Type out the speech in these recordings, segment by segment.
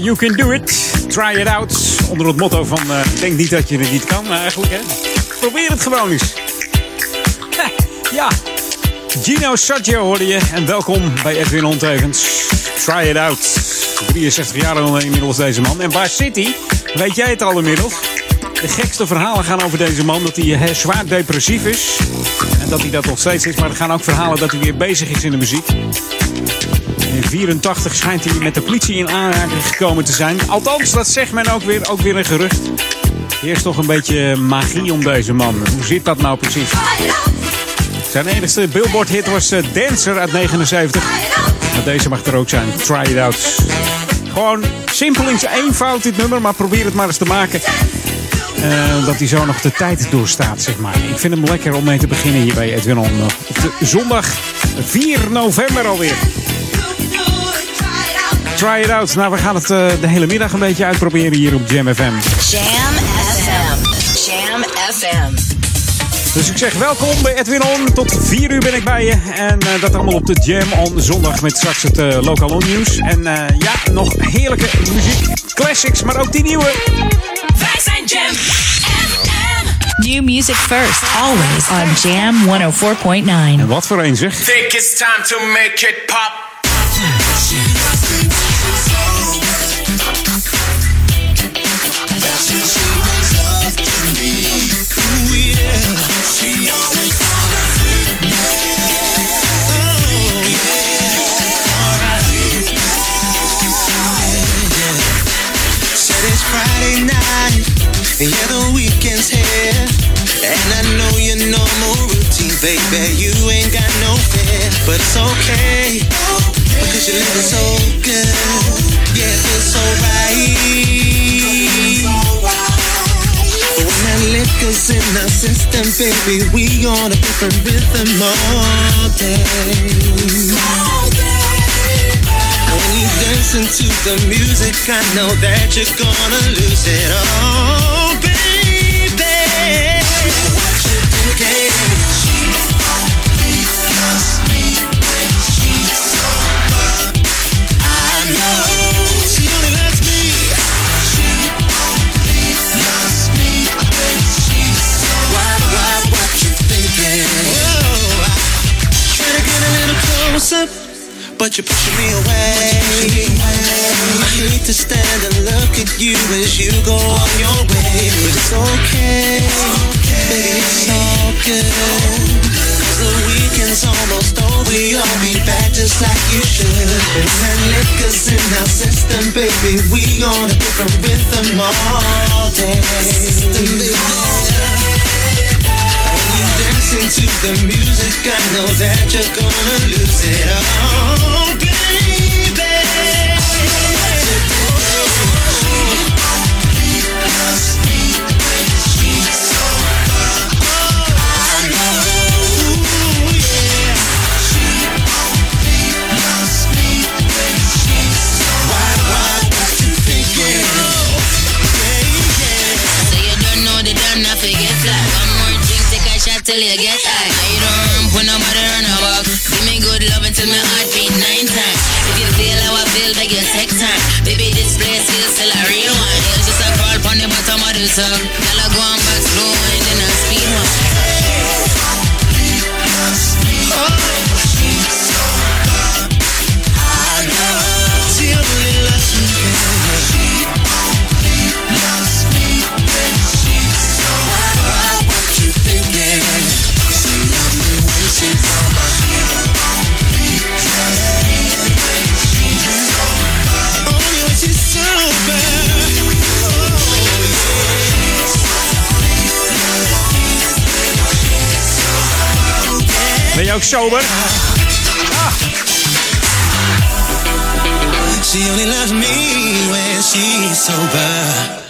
You can do it. Try it out. Onder het motto van uh, denk niet dat je het niet kan eigenlijk. Hè? Probeer het gewoon eens. ja, Gino Saggio hoorde je. En welkom bij Edwin Ontevens. Try it out. 63 jaar inmiddels deze man. En waar zit hij? Weet jij het al inmiddels? De gekste verhalen gaan over deze man. Dat hij zwaar depressief is. En dat hij dat nog steeds is. Maar er gaan ook verhalen dat hij weer bezig is in de muziek. In 84 schijnt hij met de politie in aanraking gekomen te zijn. Althans, dat zegt men ook weer, ook weer een gerucht. Eerst nog een beetje magie om deze man. Hoe zit dat nou precies? Zijn enigste Billboard-hit was uh, Dancer uit 79. Maar deze mag er ook zijn. Try it out. Gewoon simpel in zijn eenvoud dit nummer, maar probeer het maar eens te maken. Uh, dat hij zo nog de tijd doorstaat, zeg maar. Ik vind hem lekker om mee te beginnen hier bij Edwin On. Op zondag 4 november alweer. Try it out. Nou, we gaan het uh, de hele middag een beetje uitproberen hier op Jam FM. Jam FM. Jam FM. Dus ik zeg welkom bij Edwin On. Tot 4 uur ben ik bij je. En uh, dat allemaal op de Jam On zondag met straks het uh, Local On nieuws. En ja, nog heerlijke muziek. Classics, maar ook die nieuwe. Wij zijn Jam FM. New music first, always on Jam 104.9. En wat voor een zeg. Think it's time to make it pop. Baby. You ain't got no fear, but it's okay because you're living so good. Yeah, it feels so right. When that liquor's in our system, baby, we on a different rhythm all day. When you dancing to the music, I know that you're gonna lose it all, baby. What you thinking? Closer but you're pushing me away. I hate to stand and look at you as you go on your way, but it's okay, baby, it's all good. The weekend's almost over, you'll be back just like you should. And that liquor's in our system, baby, we on a different rhythm all day. When you dancing to the music, I know that you're gonna lose it all, baby. I know, ooh, yeah. Why, why, what you thinking? So you don't know the done, I forget fly. Till you get high. I don't run, put nobody run about. Give me good love until my heart beat nine times. If you feel how I feel, beg your take time. Baby, this place is still a real one. It's just a crawl on the bottom of the tub. Girl, I go on back slow and then I speed one. She ook sober? She only loves me when she's sober.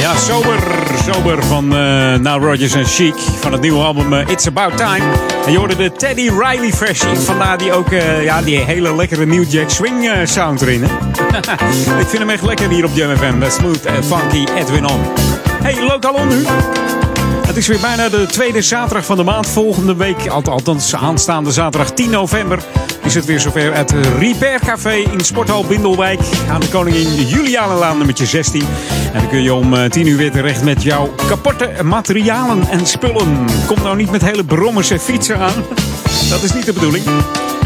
Ja, sober. Sober van uh, Now Rogers en Chic. Van het nieuwe album uh, It's About Time. En je hoorde de Teddy Riley versie. Vandaar die ook uh, ja, die hele lekkere New Jack Swing sound erin. Hè? Ik vind hem echt lekker hier op Jam FM. Smooth en funky Edwin On. Hey, lokaal on nu. Het is weer bijna de tweede zaterdag van de maand. Volgende week, al- althans aanstaande zaterdag 10 november, is het weer zover. Het Repair Café in Sporthal Bindelwijk aan de Koningin Julianenlaan nummertje 16. En dan kun je om eh, 10 uur weer terecht met jouw kapotte materialen en spullen. Kom nou niet met hele brommerse fietsen aan. Dat is niet de bedoeling.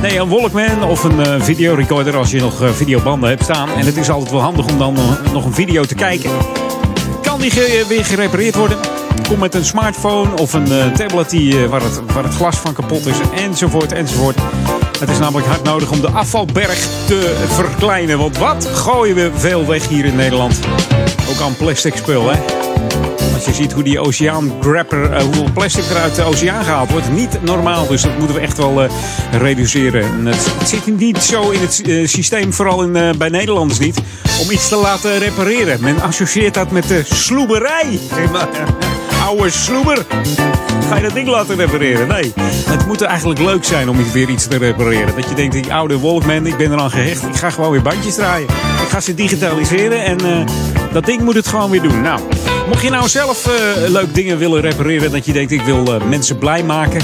Nee, een Walkman of een eh, videorecorder als je nog eh, videobanden hebt staan. En het is altijd wel handig om dan eh, nog een video te kijken. Kan die weer gerepareerd worden? Kom met een smartphone of een eh, tablet die, eh, waar, het, waar het glas van kapot is, enzovoort, enzovoort. Het is namelijk hard nodig om de afvalberg te verkleinen. Want wat gooien we veel weg hier in Nederland? Ook aan plastic spul, hè? Je ziet hoe die oceaangrapper, eh, hoeveel plastic er uit de oceaan gehaald wordt, niet normaal. Dus dat moeten we echt wel eh, reduceren. En het, zit niet zo in het eh, systeem, vooral in, bij Nederlanders niet, om iets te laten repareren. Men associeert dat met de sloeberij. Oude sloeber. Ga je dat ding laten repareren? Nee. Het moet eigenlijk leuk zijn om weer iets te repareren. Dat je denkt, die oude Walkman, ik ben eraan gehecht. Ik ga gewoon weer bandjes draaien. Ik ga ze digitaliseren en eh, dat ding moet het gewoon weer doen. Nou, mocht je nou zelf eh, leuk dingen willen repareren... dat je denkt, ik wil eh, mensen blij maken...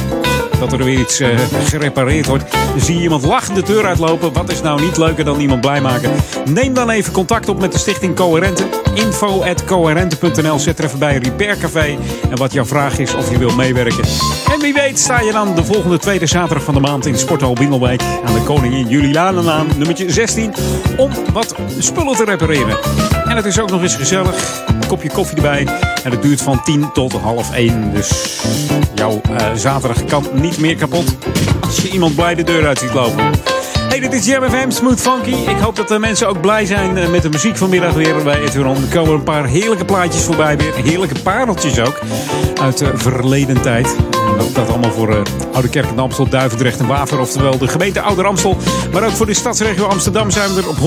dat er weer iets eh, gerepareerd wordt... zie je iemand lachend de deur uitlopen. Wat is nou niet leuker dan iemand blij maken? Neem dan even contact op met de stichting Coherente. info.coherente.nl Zet er even bij Repair Café. En wat jouw vraag is of je wil meewerken. En wie weet sta je dan de volgende tweede zaterdag van de maand... in Sporthal Bindelwijk aan de Koningin Julianenlaan, nummertje 16... om wat spullen te repareren. En het is ook nog eens gezellig. Een kopje koffie erbij. En het duurt van 10 tot half 1. Dus jouw eh, zaterdag kan niet meer kapot als je iemand blij de deur uit ziet lopen. Hey, dit is Jam Smooth Funky. Ik hoop dat de mensen ook blij zijn eh, met de muziek vanmiddag weer bij Eturon. Er komen een paar heerlijke plaatjes voorbij weer. Heerlijke pareltjes ook. Uit de verleden tijd. Dat, allemaal voor eh, Oude Kerk en Amstel, Duivendrecht en Waver. Oftewel de gemeente Ouder Amstel. Maar ook voor de stadsregio Amsterdam zijn we er op 104.9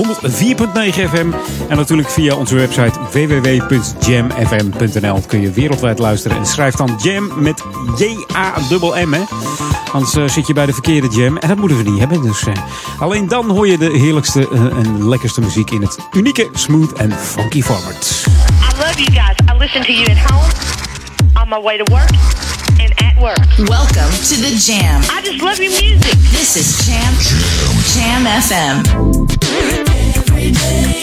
FM. En natuurlijk via onze website www.jamfm.nl kun je wereldwijd luisteren. En schrijf dan Jam met J-A-M-M. hè. Anders eh, zit je bij de verkeerde jam. En dat moeten we niet hebben. Dus eh, alleen dan hoor je de heerlijkste en lekkerste muziek in het unieke, smooth en funky format. I love you guys. I listen to you at home, on my way to work, and at work. Welcome to the Jam. I just love your music. This is Jam Jam FM. Pass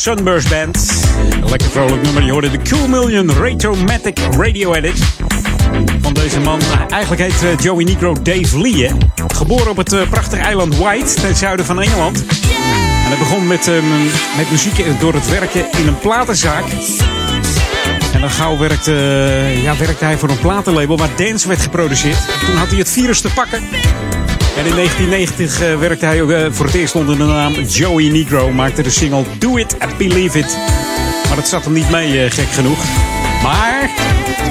Sunburst Band. Lekker vrolijk nummer. Je hoorde de Cool Million Ratomatic Radio Edit. Van deze man. Eigenlijk heet eh, Joey Negro Dave Lee. Geboren op het eh, prachtige eiland White, ten zuiden van Engeland. En hij begon met, ehm, met muziek door het werken in een platenzaak. En dan gauw werkte, ja, werkte hij voor een platenlabel waar dance werd geproduceerd. Toen had hij het virus te pakken. En in 1990 uh, werkte hij uh, voor het eerst onder de naam Joey Negro. Maakte de single Do It and Believe It. Maar dat zat hem niet mee, uh, gek genoeg. Maar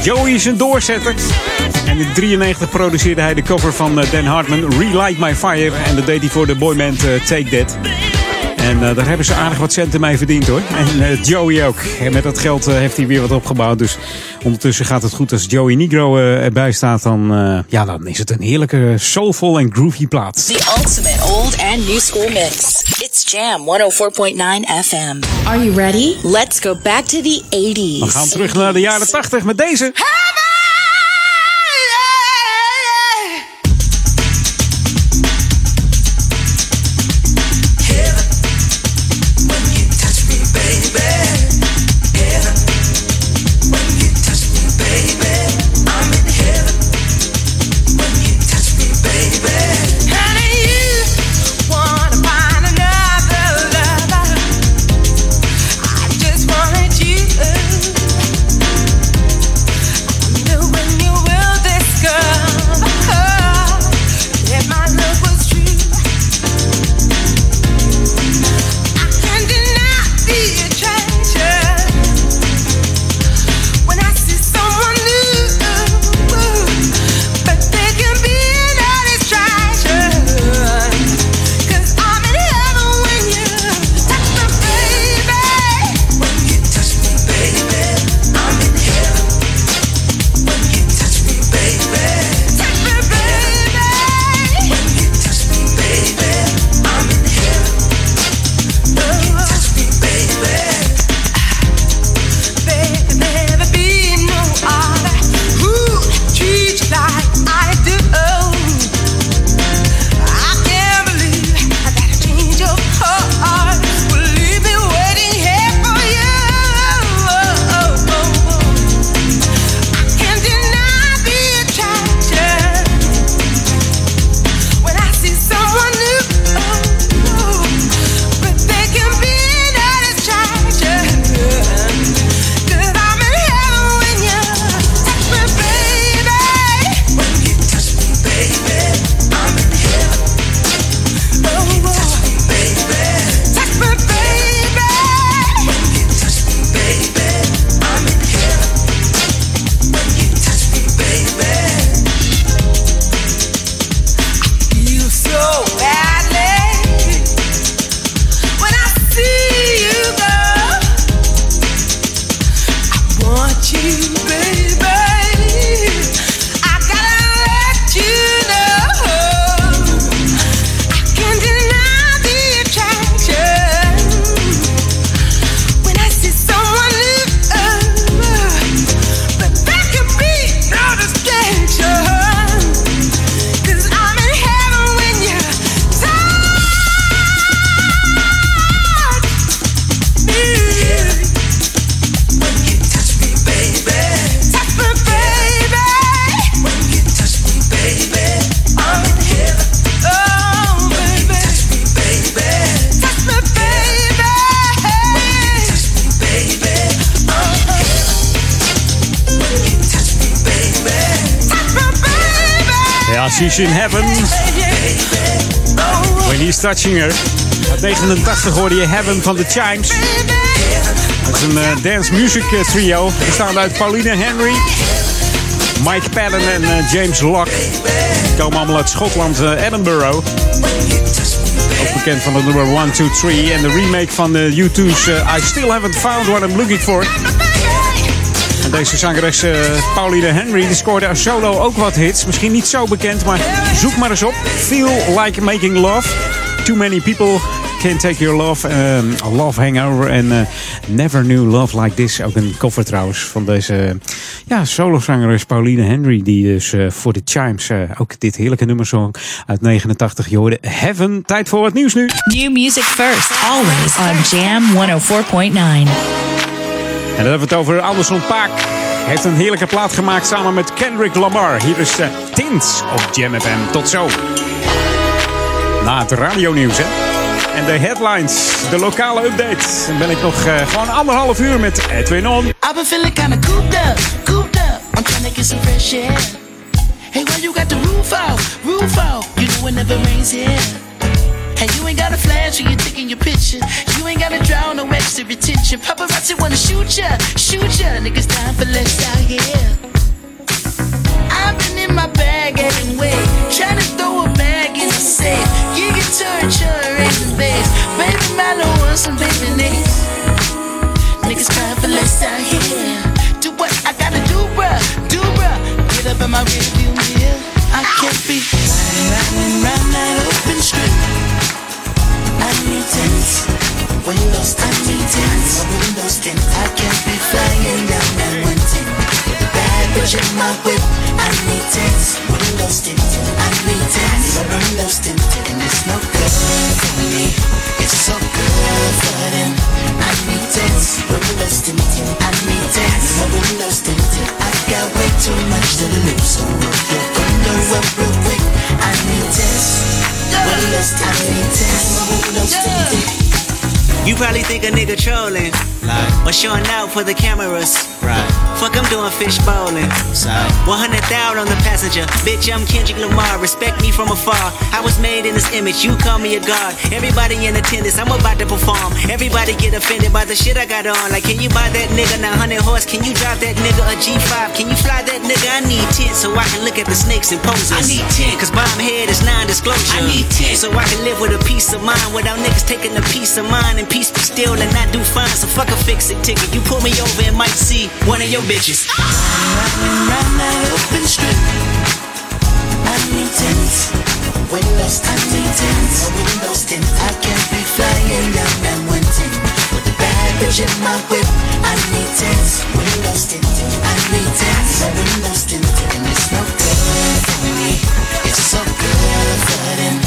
Joey is een doorzetter. En in 1993 produceerde hij de cover van Dan Hartman, Relight My Fire. En dat deed hij voor de boyband Take That. En uh, daar hebben ze aardig wat centen mee verdiend hoor. En uh, Joey ook. En met dat geld uh, heeft hij weer wat opgebouwd. Dus ondertussen gaat het goed als Joey Negro erbij staat. Dan, ja, dan is het een heerlijke soulful en groovy plaat. The ultimate old and new school mix. It's Jam 104.9 FM. Are you ready? Let's go back to the 80s. We gaan terug naar de jaren 80 met deze. Heaven. When he's touching her. Uit 89 hoorde je Heaven van The Chimes. Dat is een uh, dance music trio. Bestaande uit Pauline Henry, Mike Padden en uh, James Locke. Die komen allemaal uit Schotland, Edinburgh. Ook bekend van de nummer 1, 2, 3. En de remake van de U2's I Still Haven't Found What I'm Looking For. Deze zangeres uh, Pauline Henry die scoorde solo ook wat hits. Misschien niet zo bekend, maar zoek maar eens op. Feel Like Making Love. Too Many People Can't Take Your Love. Uh, love Hangover en uh, Never Knew Love Like This. Ook een cover trouwens van deze ja, solozangeres Pauline Henry. Die dus uh, voor de Chimes ook dit heerlijke nummer zong uit 89. Je hoorde Heaven. Tijd voor het nieuws nu. New music first, always on Jam 104.9. En dan hebben we het over Anderson Paak heeft een heerlijke plaat gemaakt samen met Kendrick Lamar. Hier is uh, Tint op Jam FM. Tot zo. Na het radionieuws, hè. En de headlines, de lokale update. Dan ben ik nog uh, gewoon anderhalf uur met Edwin On. I've been feeling kinda cooped up, cooped up. I'm trying to get some fresh air. Hey, why you got the roof out, roof out? You know it never rains here. And you ain't got a flash when you're taking your picture. You ain't gotta draw no extra attention. Paparazzi wanna shoot ya, shoot ya. Niggas dying for less out here. I've been in my bag anyway, trying to throw a bag in the safe. You can turn, raise the bass. Baby, my little want some baby names. Niggas crying for less out here. Do what I gotta do, bruh, do bruh. Get up in my rearview mirror. I can't be riding round that open street. I need tents. Windows, I need tents. I can't be flying down that one tent. With a bad bitch in my whip. I need tents. Windows tint. I need tents. Windows tint. And it's no good for me. It's so good for them. I need tents. Windows tint. I need tents. Windows tint. I got way too much to lose. So roll your window up real quick. I need tents. You probably think a nigga trolling, like, or showing out for the cameras. Right. Fuck, I'm doing fish bowling. 100,000 on the passenger. Bitch, I'm Kendrick Lamar. Respect me from afar. I was made in this image. You call me a god. Everybody in attendance. I'm about to perform. Everybody get offended by the shit I got on. Like, can you buy that nigga 900 horse? Can you drive that nigga a G5? Can you fly that nigga? I need 10 so I can look at the snakes and poses. I need 10 cause bomb head is non-disclosure. I need 10 so I can live with a peace of mind without niggas taking a piece of mine and peace be still and not do fine. So fuck a fix it ticket. You pull me over and might see one of your bitches. Riding round that open strip. I need tents. Windows, I need tents. Windows tint. I can't be flying down that bitch in my whip. I need tents. Windows tint. I need tents. Windows tint. And it's no good for me. It's so good for them.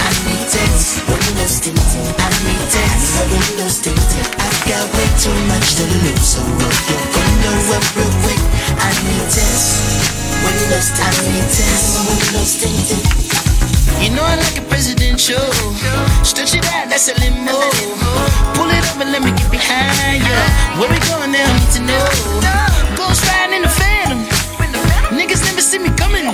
I need tents. Windows tint. I need tents. Windows tint. I got way too much to lose. So roll your window up real quick. I need tents. Windows, I need tents. Windows tinted. You know I like a presidential. Stretch it out, that's a limo. Pull it up and let me get behind you. Where we going now? Need to know. Ghost riding in the phantom. Niggas never see me coming.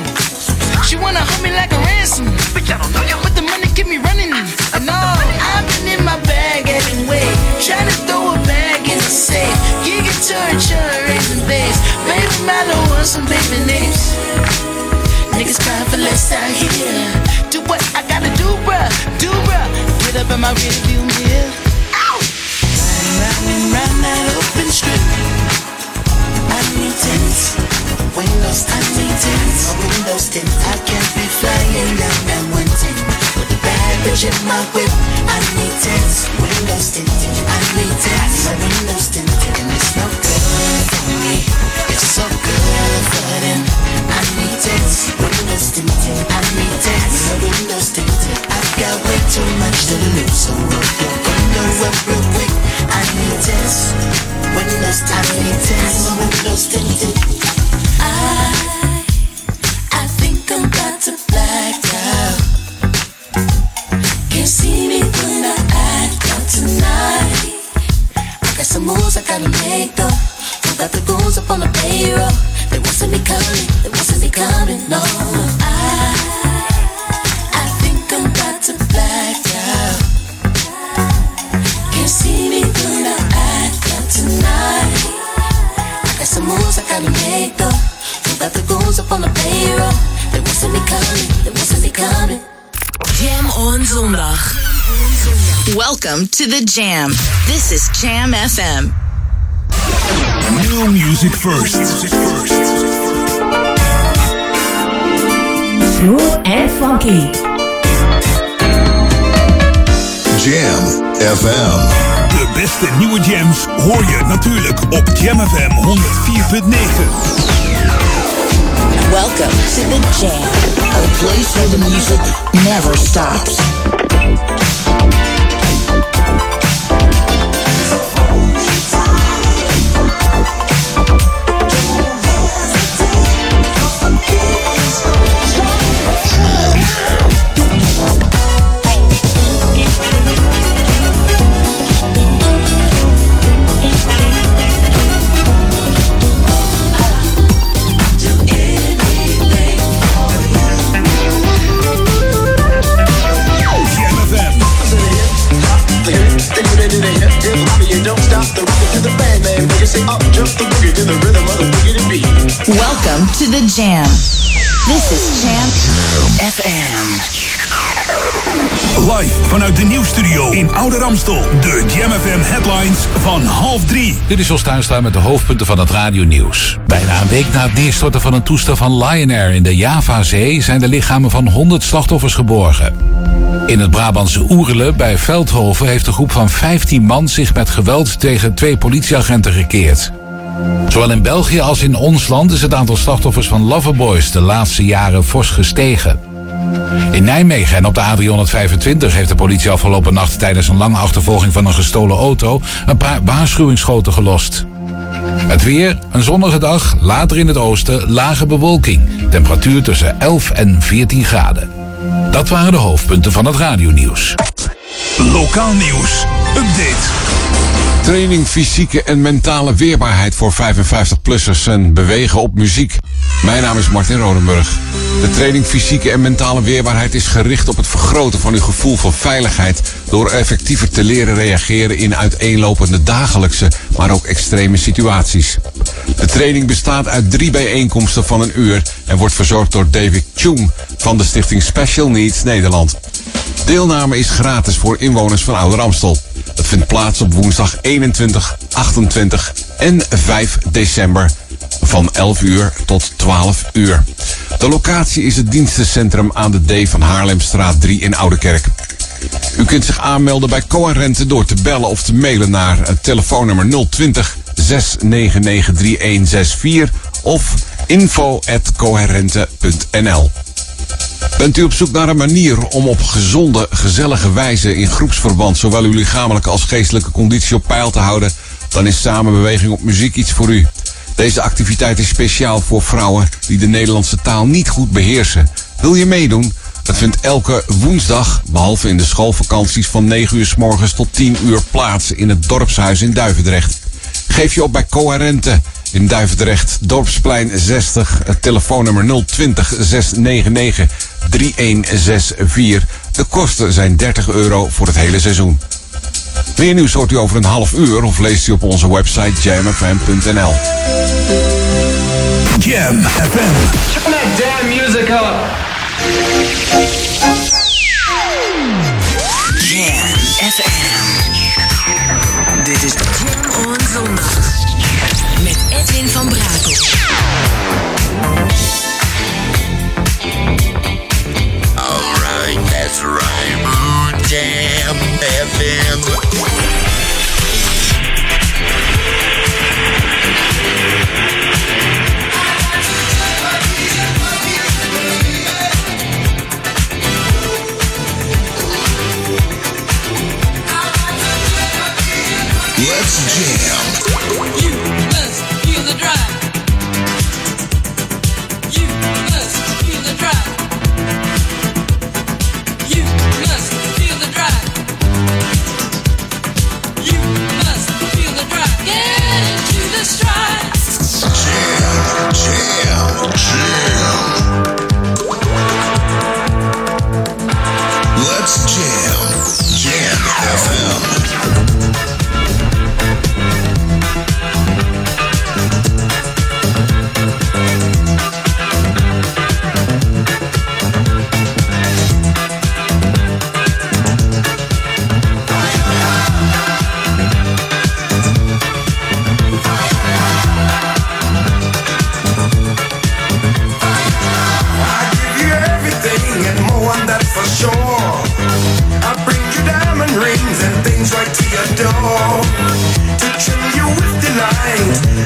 She wanna hold me like a ransom. But the money keep me running. And all I've been in my bag anyway. Trying to throw a bag in the safe. Can turn, turn, raising bass. Baby, little want some baby names. Niggas crying for less out here. Do what I gotta do, bruh. Do, bruh. Get up in my rearview mirror. Ow! Round and round that open strip. I need tents. Windows, I need tents. Windows tint. I can't be flying down that one tent. With a bad bitch in my whip. I need tents. Windows tint. I need tents. Windows tint. So good for them. I need tint. I need tint. I've got way too much to lose. So roll your window up real quick. I need tents. Windows, I need tinted. I, I think I'm about to black out. Can't see me when I act out tonight. I got some moves I gotta make though. Got the goons up on the payroll? They coming, they coming, no. I, I think I'm about to black out. Can't see me act out tonight. I got some moves I gotta make though. Got the goons up on the payroll? They coming, they coming. Jam on zondag. Welcome to the Jam. This is Jam FM. Music first. Smooth and funky. Jam FM. De beste nieuwe jams hoor je natuurlijk op Jam FM 104.9. Welcome to the Jam, a place where the music never stops. Welcome to the Jam. This is Jam FM. Live vanuit de nieuwstudio in Oude Ramstel. De Jam FM headlines van half drie. Dit is Jos Tuinstra met de hoofdpunten van het radionieuws. Bijna een week na het neerstorten van een toestel van Lion Air in de Javazee... zijn de lichamen van 100 slachtoffers geborgen. In het Brabantse Oerle bij Veldhoven heeft een groep van 15 man... zich met geweld tegen twee politieagenten gekeerd. Zowel in België als in ons land is het aantal slachtoffers van loverboys de laatste jaren fors gestegen. In Nijmegen en op de A325 heeft de politie afgelopen nacht tijdens een lange achtervolging van een gestolen auto een paar waarschuwingsschoten gelost. Het weer, een zonnige dag, later in het oosten lage bewolking. Temperatuur tussen 11 en 14 graden. Dat waren de hoofdpunten van het radionieuws. Lokaal nieuws. Update. Training fysieke en mentale weerbaarheid voor 55-plussers en bewegen op muziek. Mijn naam is Martin Rodenburg. De training fysieke en mentale weerbaarheid is gericht op het vergroten van uw gevoel van veiligheid door effectiever te leren reageren in uiteenlopende dagelijkse, maar ook extreme situaties. De training bestaat uit drie bijeenkomsten van een uur en wordt verzorgd door David Tjoem van de stichting Special Needs Nederland. Deelname is gratis voor inwoners van Ouder Amstel. Het vindt plaats op woensdag 21, 28 en 5 december van 11 uur tot 12 uur. De locatie is het dienstencentrum aan de D van Haarlemstraat 3 in Oudekerk. U kunt zich aanmelden bij Coherente door te bellen of te mailen naar het telefoonnummer 020 699 3164 of info.coherente.nl. Bent u op zoek naar een manier om op gezonde, gezellige wijze in groepsverband zowel uw lichamelijke als geestelijke conditie op peil te houden, dan is samenbeweging op muziek iets voor u. Deze activiteit is speciaal voor vrouwen die de Nederlandse taal niet goed beheersen. Wil je meedoen? Het vindt elke woensdag, behalve in de schoolvakanties, van 9 uur s morgens tot 10 uur plaats in het dorpshuis in Duivendrecht. Geef je op bij Coherente in Duivendrecht, Dorpsplein 60, het telefoonnummer 020 699 3164. De kosten zijn 30 euro voor het hele seizoen. Meer nieuws hoort u over een half uur of leest u op onze website jamfm.nl. Jam FM. Turn that damn music up.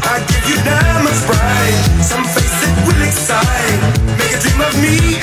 I give you diamonds bright. Some face it will excite. Make a dream of me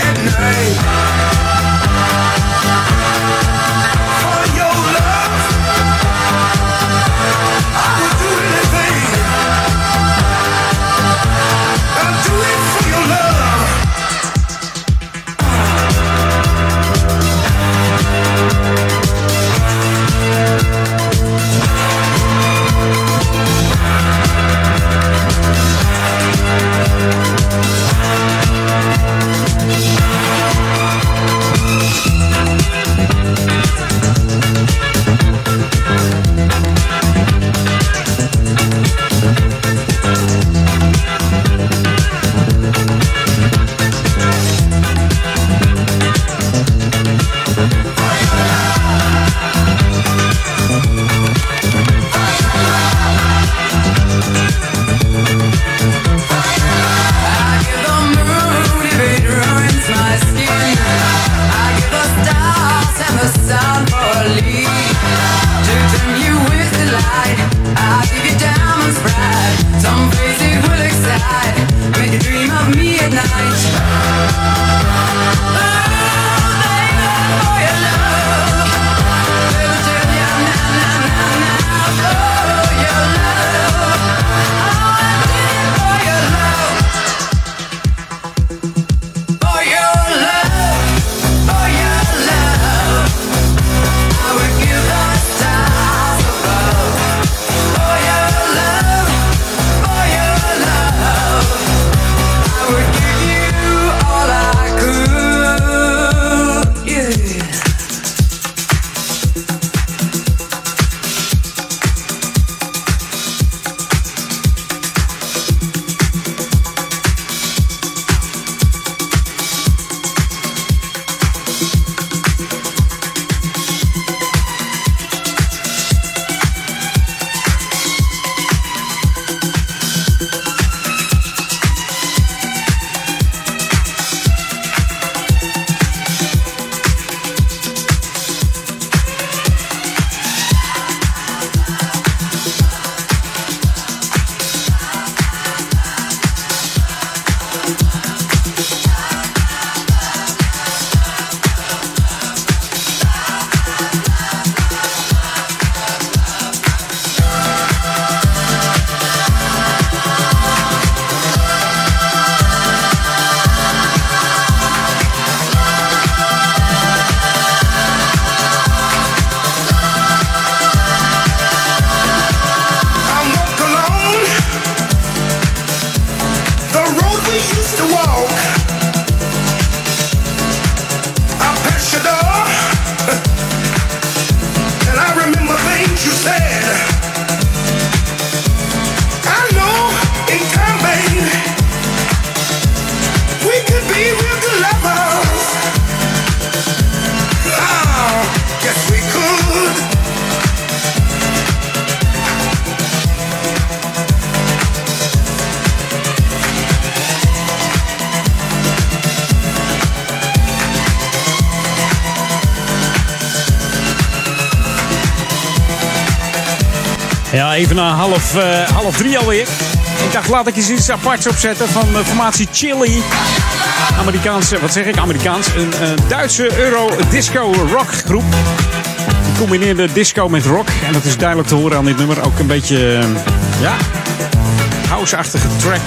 Ja, even na half, eh, half drie alweer. Ik dacht, laat ik eens iets aparts opzetten van de formatie Chili. Amerikaanse, wat zeg ik, Amerikaans? Een, eh, Duitse Euro-disco rockgroep. Die combineerde disco met rock. En dat is duidelijk te horen aan dit nummer. Ook een beetje, eh, ja, house-achtige track.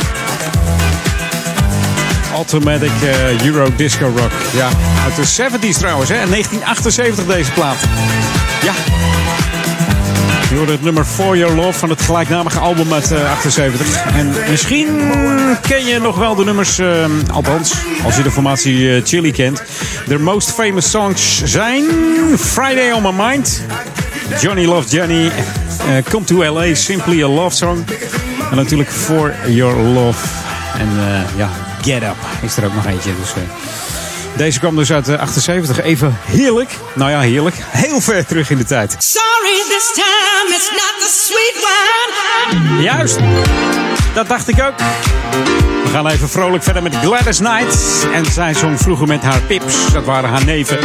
Automatic eh, Euro Disco Rock. Ja, uit de 70s trouwens, hè. 1978 deze plaat. Ja, je hoorde het nummer For Your Love van het gelijknamige album uit eh, 78. En misschien ken je nog wel de nummers, eh, althans, als je de formatie eh, Chili kent. Their most famous songs zijn Friday on My Mind, Johnny Love Johnny, eh, Come to LA, Simply a Love Song. En natuurlijk For Your Love. En eh, ja, Get Up is er ook nog eentje. Dus, eh, deze kwam dus uit de 78. Even heerlijk. Nou ja, heerlijk. Heel ver terug in de tijd. Sorry, this time it's not the sweet wine. Juist. Dat dacht ik ook. We gaan even vrolijk verder met Gladys Knight. En zij zong vroeger met haar pips. Dat waren haar neven.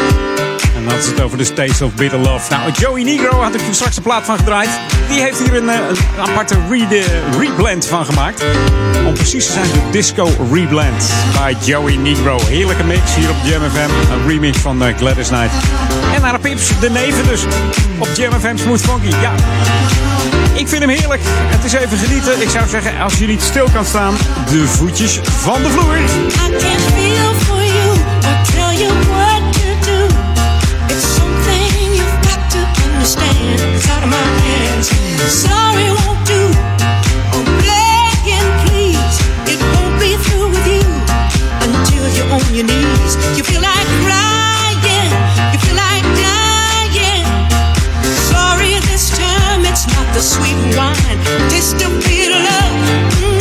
Dan had ze het over de Taste of Bitter Love. Nou, Joey Negro had ik straks een plaat van gedraaid. Die heeft hier een, eh, aparte re reblend van gemaakt. Om precies te zijn, de Disco Reblend bij Joey Negro. Heerlijke mix hier op Jam FM. Een remix van eh, Gladys Knight. En naar de pips, de neven dus. Op Jam FM Smooth Funky. Ja, ik vind hem heerlijk. Het is even genieten. Ik zou zeggen, als je niet stil kan staan, de voetjes van de vloer. Understand. It's out of my hands. Sorry won't do. I'm begging, please. It won't be through with you until you're on your knees. You feel like crying. You feel like dying. Sorry this time it's not the sweet wine. Love. Mm,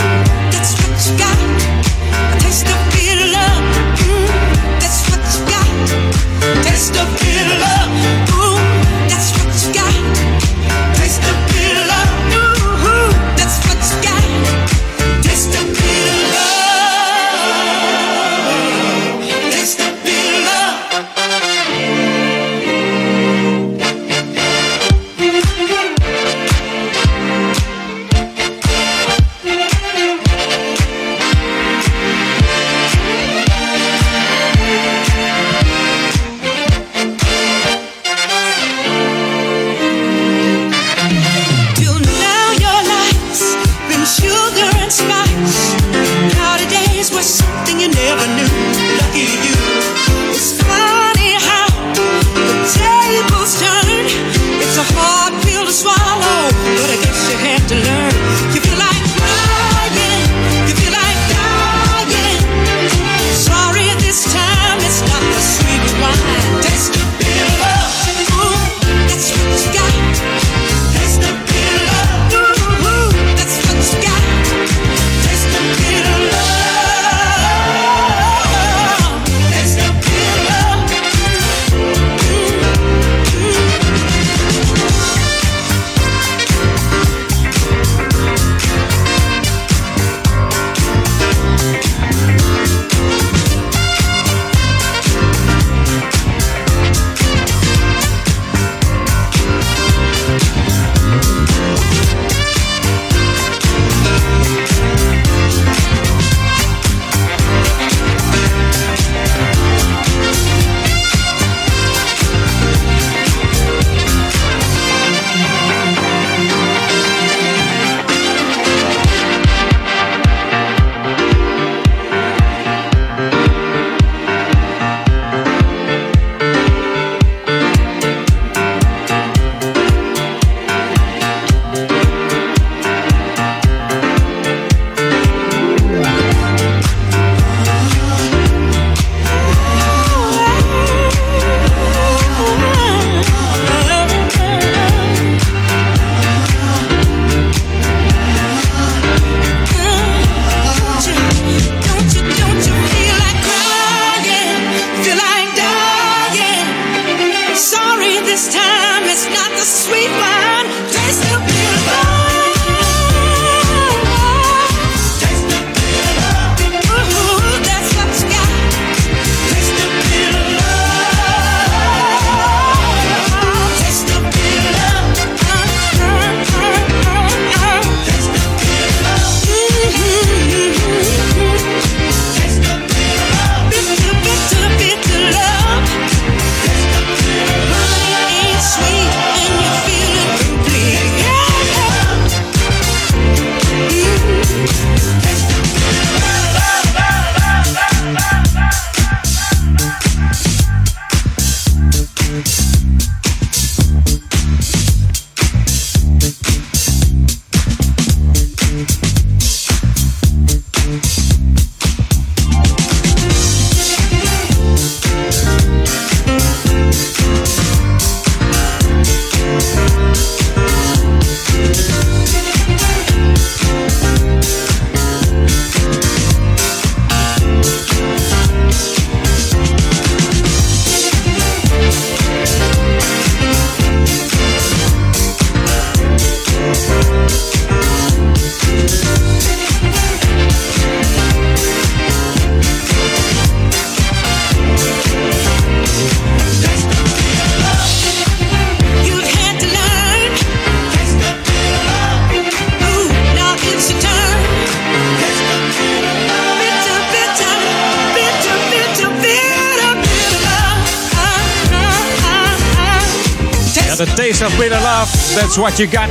that's what you got.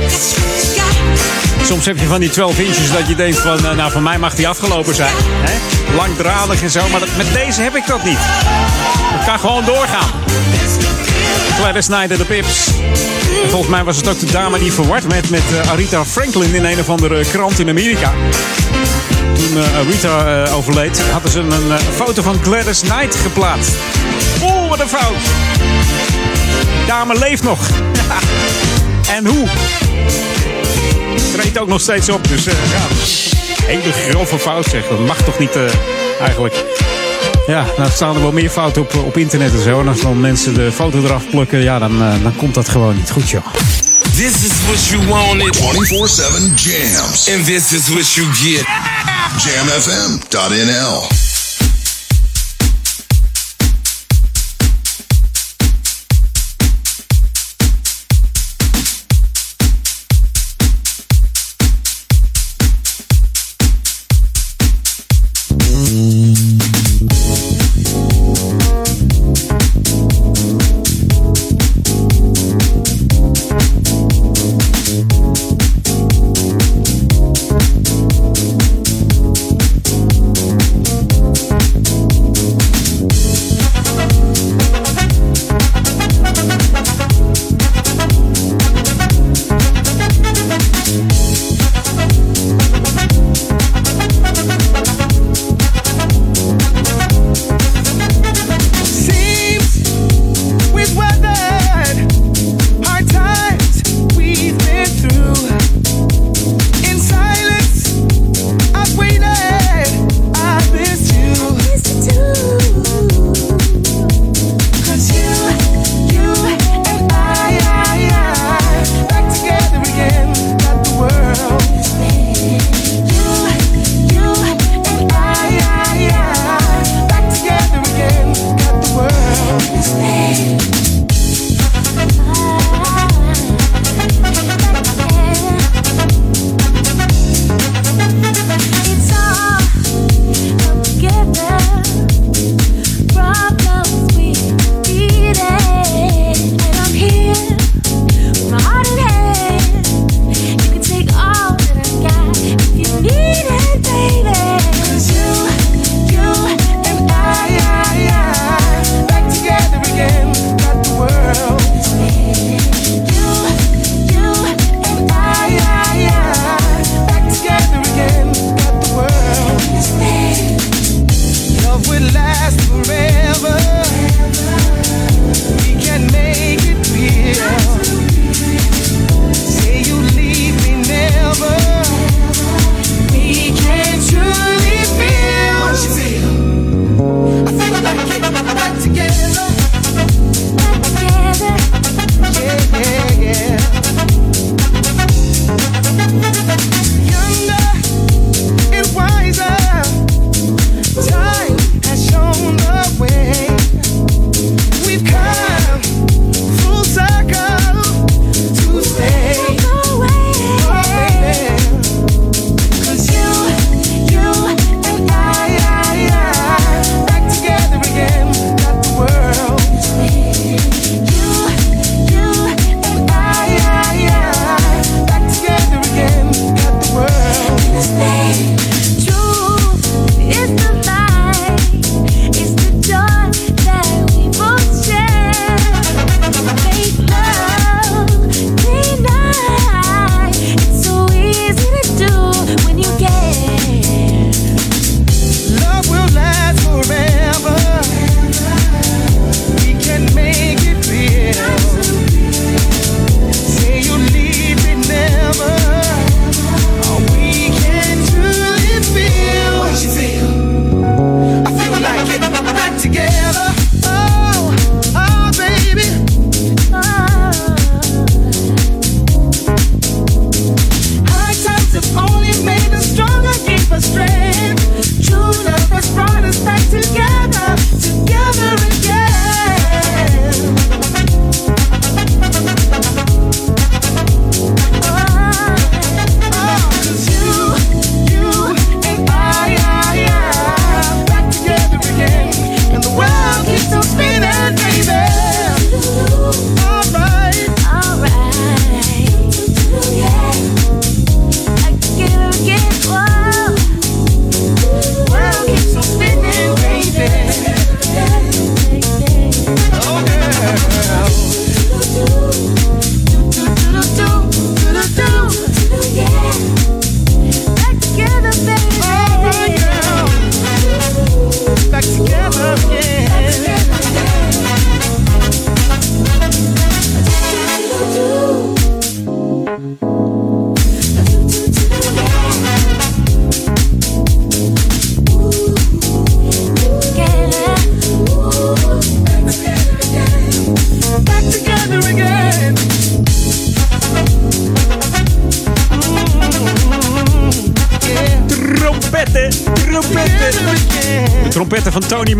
Soms heb je van die 12 inches dat je denkt van, eh, nou van mij mag die afgelopen zijn. Hè? Langdradig en zo, maar met deze heb ik dat niet. Het kan gewoon doorgaan. Gladys Knight en de Pips. En volgens mij was het ook de dame die verward werd met eh, Arita Franklin in een of andere krant in Amerika. Toen eh, Arita overleed, hadden ze een foto van Gladys Knight geplaatst. Oeh, wat een fout. Dame leeft nog. en hoe? Treedt ook nog steeds op, dus eh, ja. Hele grove fout zeg. Dat mag toch niet eh, eigenlijk. Ja, nou staan er wel meer fouten op, op internet en zo. En als dan mensen de foto eraf plukken, ja, dan, eh, dan komt dat gewoon niet goed, joh. This is what you wanted. 24-7 jams. And this is what you get. Jamfm.nl.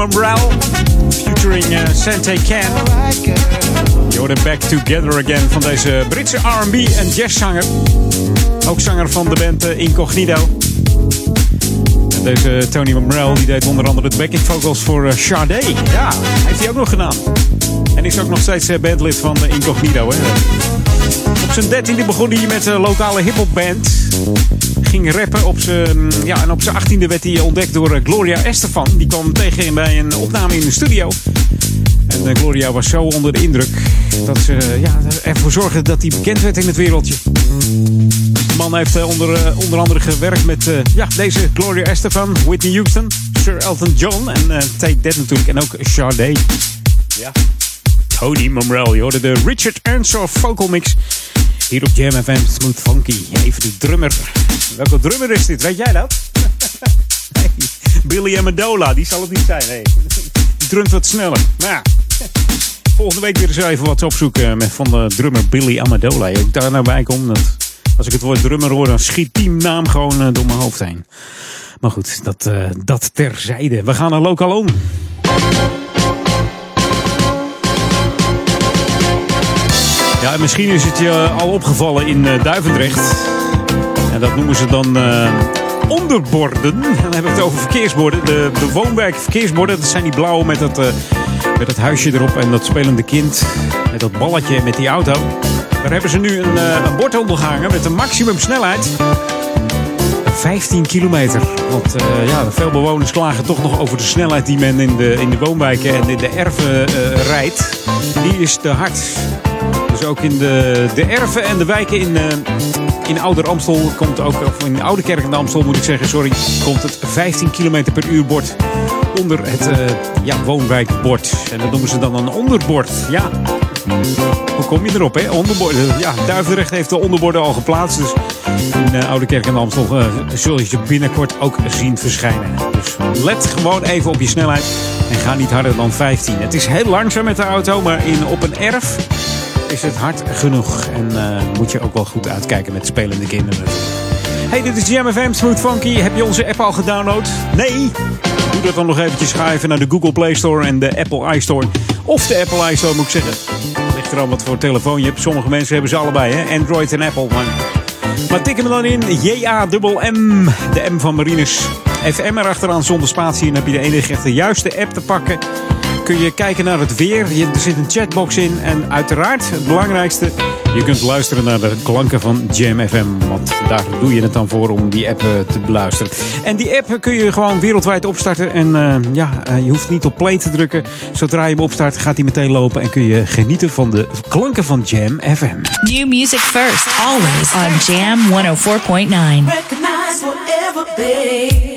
Mambrell. Featuring uh, Sante Can. Je Back Together Again van deze Britse R&B en jazzzanger. Ook zanger van de band uh, Incognito. En deze Tony Mambrell die deed onder andere de backing vocals voor uh, Sade. Ja, heeft hij ook nog gedaan. En is ook nog steeds bandlid van Incognito. Hè. Op zijn dertiende begon hij met een lokale hiphopband. Ging rappen op zijn. Ja, en op zijn achttiende werd hij ontdekt door uh, Gloria Estefan. Die kwam tegen bij een opname in de studio. En uh, Gloria was zo onder de indruk dat ze ja, ervoor zorgde dat hij bekend werd in het wereldje. De man heeft uh, onder, onder andere gewerkt met ja, deze Gloria Estefan, Whitney Houston, Sir Elton John en Take That natuurlijk. En ook Sade. Ja. Tony Mamrell. Je hoorde de Richard Earnshaw vocal mix. Hier op Jam FM Smooth Funky. Even de drummer. Welke drummer is dit? Weet jij dat? Billy Amendola. Die zal het niet zijn. Nee. Die drumt wat sneller. Nou ja. Volgende week weer eens even wat opzoeken met van de drummer Billy Amendola. Ik daar nou bij kom. Dat als ik het woord drummer hoor, dan schiet die naam gewoon door mijn hoofd heen. Maar goed, dat, uh, dat terzijde. We gaan naar Local On. Ja, misschien is het je al opgevallen in uh, Duivendrecht. En dat noemen ze dan uh, onderborden. Dan hebben we het over verkeersborden. De, de woonwijk verkeersborden, dat zijn die blauwe met dat, uh, met dat huisje erop en dat spelende kind. Met dat balletje met die auto. Daar hebben ze nu een, een bord ondergehangen met een maximum snelheid. 15 kilometer. Want uh, ja, veel bewoners klagen toch nog over de snelheid die men in de, in de woonwijken en in de erven uh, rijdt. Die is te hard. Dus ook in de, de erven en de wijken in, uh, in Ouder Amstel komt ook, of in Oude Kerk in Amstel moet ik zeggen, sorry, komt het 15 km per uur bord onder het ja, woonwijkbord. En dat noemen ze dan een onderbord. Ja. Hoe kom je erop, hè? Onderborden. Ja, Duivendrecht heeft de onderborden al geplaatst. Dus in uh, Oude Kerk en Amstel uh, zul je ze binnenkort ook zien verschijnen. Dus let gewoon even op je snelheid en ga niet harder dan 15. Het is heel langzaam met de auto, maar in, op een erf is het hard genoeg. En uh, moet je ook wel goed uitkijken met spelende kinderen. Hey, dit is Jam FM Smooth Funky. Heb je onze app al gedownload? Nee? Doe dat dan nog eventjes. Ga naar de Google Play Store en de Apple iStore. Of de Apple iStore moet ik zeggen. Ligt eraan wat voor telefoon je hebt. Sommige mensen hebben ze allebei, hè? Android en Apple. Maar, maar tik hem dan in. J-A-M-M. De M van Marinus. FM erachteraan zonder spatie. En dan heb je de enige echte juiste app te pakken. Kun je kijken naar het weer. Er zit een chatbox in. En uiteraard, het belangrijkste... Je kunt luisteren naar de klanken van Jam FM. Want daar doe je het dan voor om die app te beluisteren. En die app kun je gewoon wereldwijd opstarten. En uh, ja, uh, je hoeft niet op play te drukken. Zodra je hem opstart, gaat hij meteen lopen. En kun je genieten van de klanken van Jam FM. New music first, always on Jam 104.9.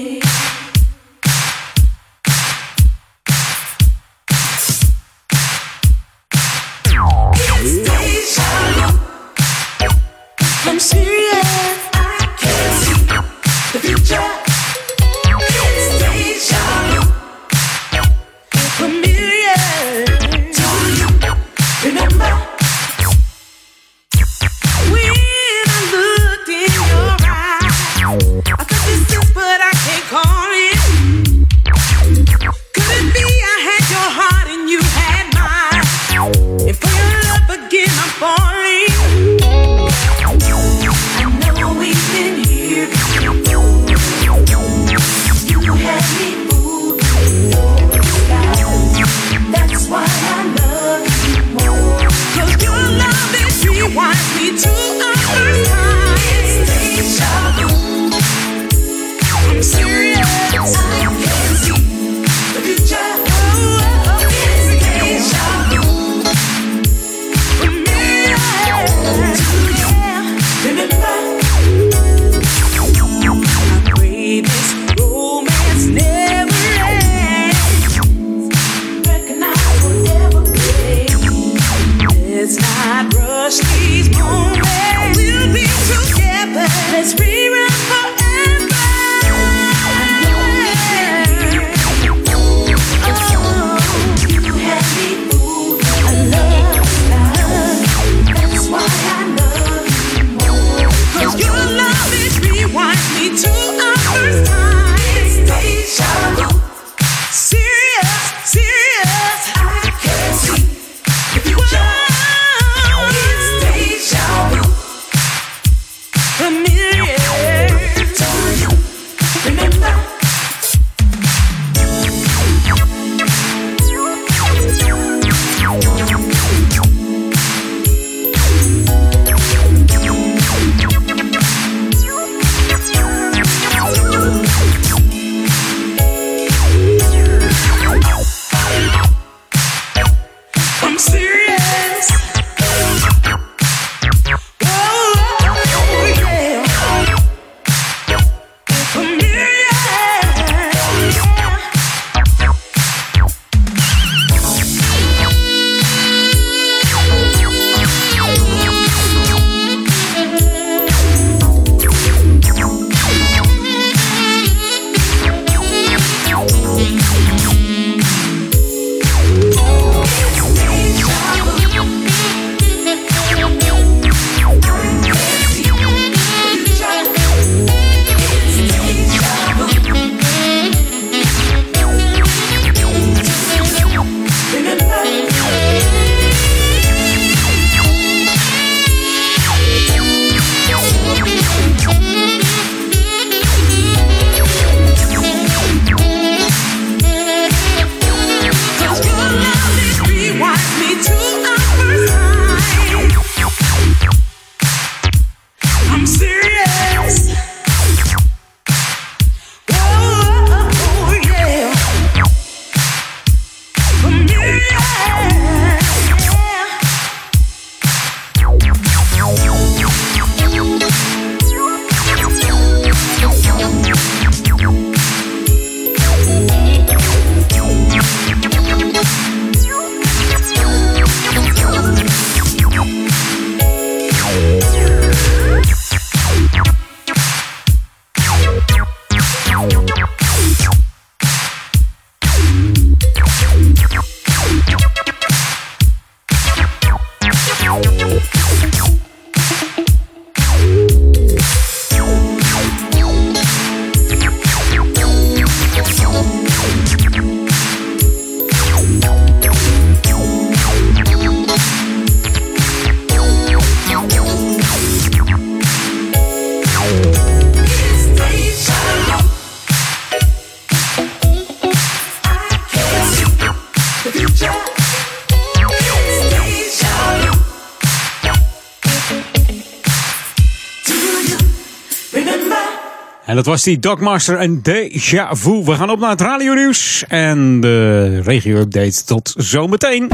was die Dogmaster en Deja Vu. We gaan op naar het radio nieuws en de regio-update. Tot zometeen.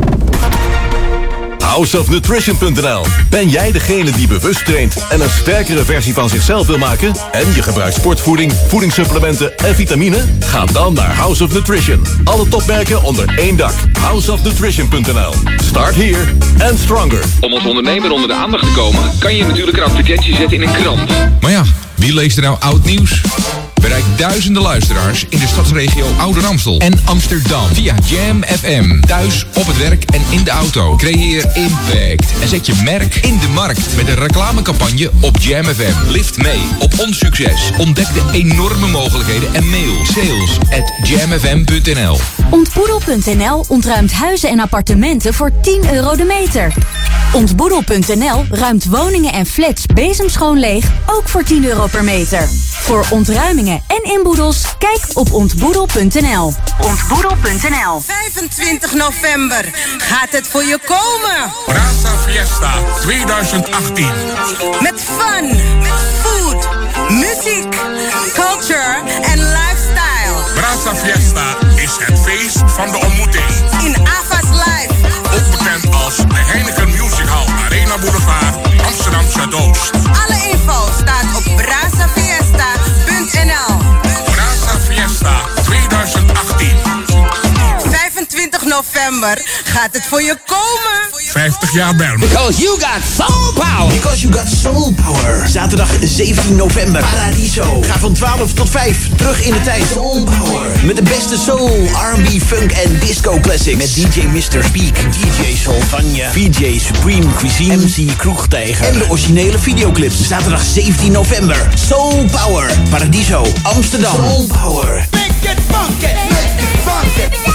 Houseofnutrition.nl Ben jij degene die bewust traint en een sterkere versie van zichzelf wil maken? En je gebruikt sportvoeding, voedingssupplementen en vitamine? Ga dan naar House of Nutrition. Alle topmerken onder één dak. Houseofnutrition.nl Start here and stronger. Om als ondernemer onder de aandacht te komen, kan je natuurlijk een advertentie zetten in een krant. Maar ja, wie leest er nou oud nieuws? Bereik duizenden luisteraars in de stadsregio Ouder Amstel en Amsterdam via Jam FM. Thuis, op het werk en in de auto. Creëer impact en zet je merk in de markt met een reclamecampagne op Jam FM. Lift mee op ons succes. Ontdek de enorme mogelijkheden en mail sales at jamfm.nl. Ontboedel.nl ontruimt huizen en appartementen voor 10 euro de meter. Ontboedel.nl ruimt woningen en flats bezemschoon leeg, ook voor 10 euro per meter. Voor ontruimingen en inboedels, kijk op ontboedel.nl. Ontboedel.nl 25 november gaat het voor je komen. Brasa Fiesta 2018. Met fun, food, muziek, culture en lifestyle. Brasa Fiesta is het feest van de ontmoeting. In Ava's Live. Ook bekend als de Heineken Music Hall Arena Boulevard Amsterdam Zuidoost. Alle info staat op brasafiesta.nl. november gaat het voor je komen. 50 jaar Belmen. Because you got soul power. Because you got soul power. Zaterdag 17 november. Paradiso. Ga van 12 tot 5 terug in de tijd. Soul power. Met de beste soul, R&B, funk en disco classics. Met DJ Mr. Speak. DJ Solvania. VJ Supreme Cuisine. MC Kroegtijger. En de originele videoclips. Zaterdag 17 november. Soul Power. Paradiso. Amsterdam. Soul Power. Make it funky. Make it funky.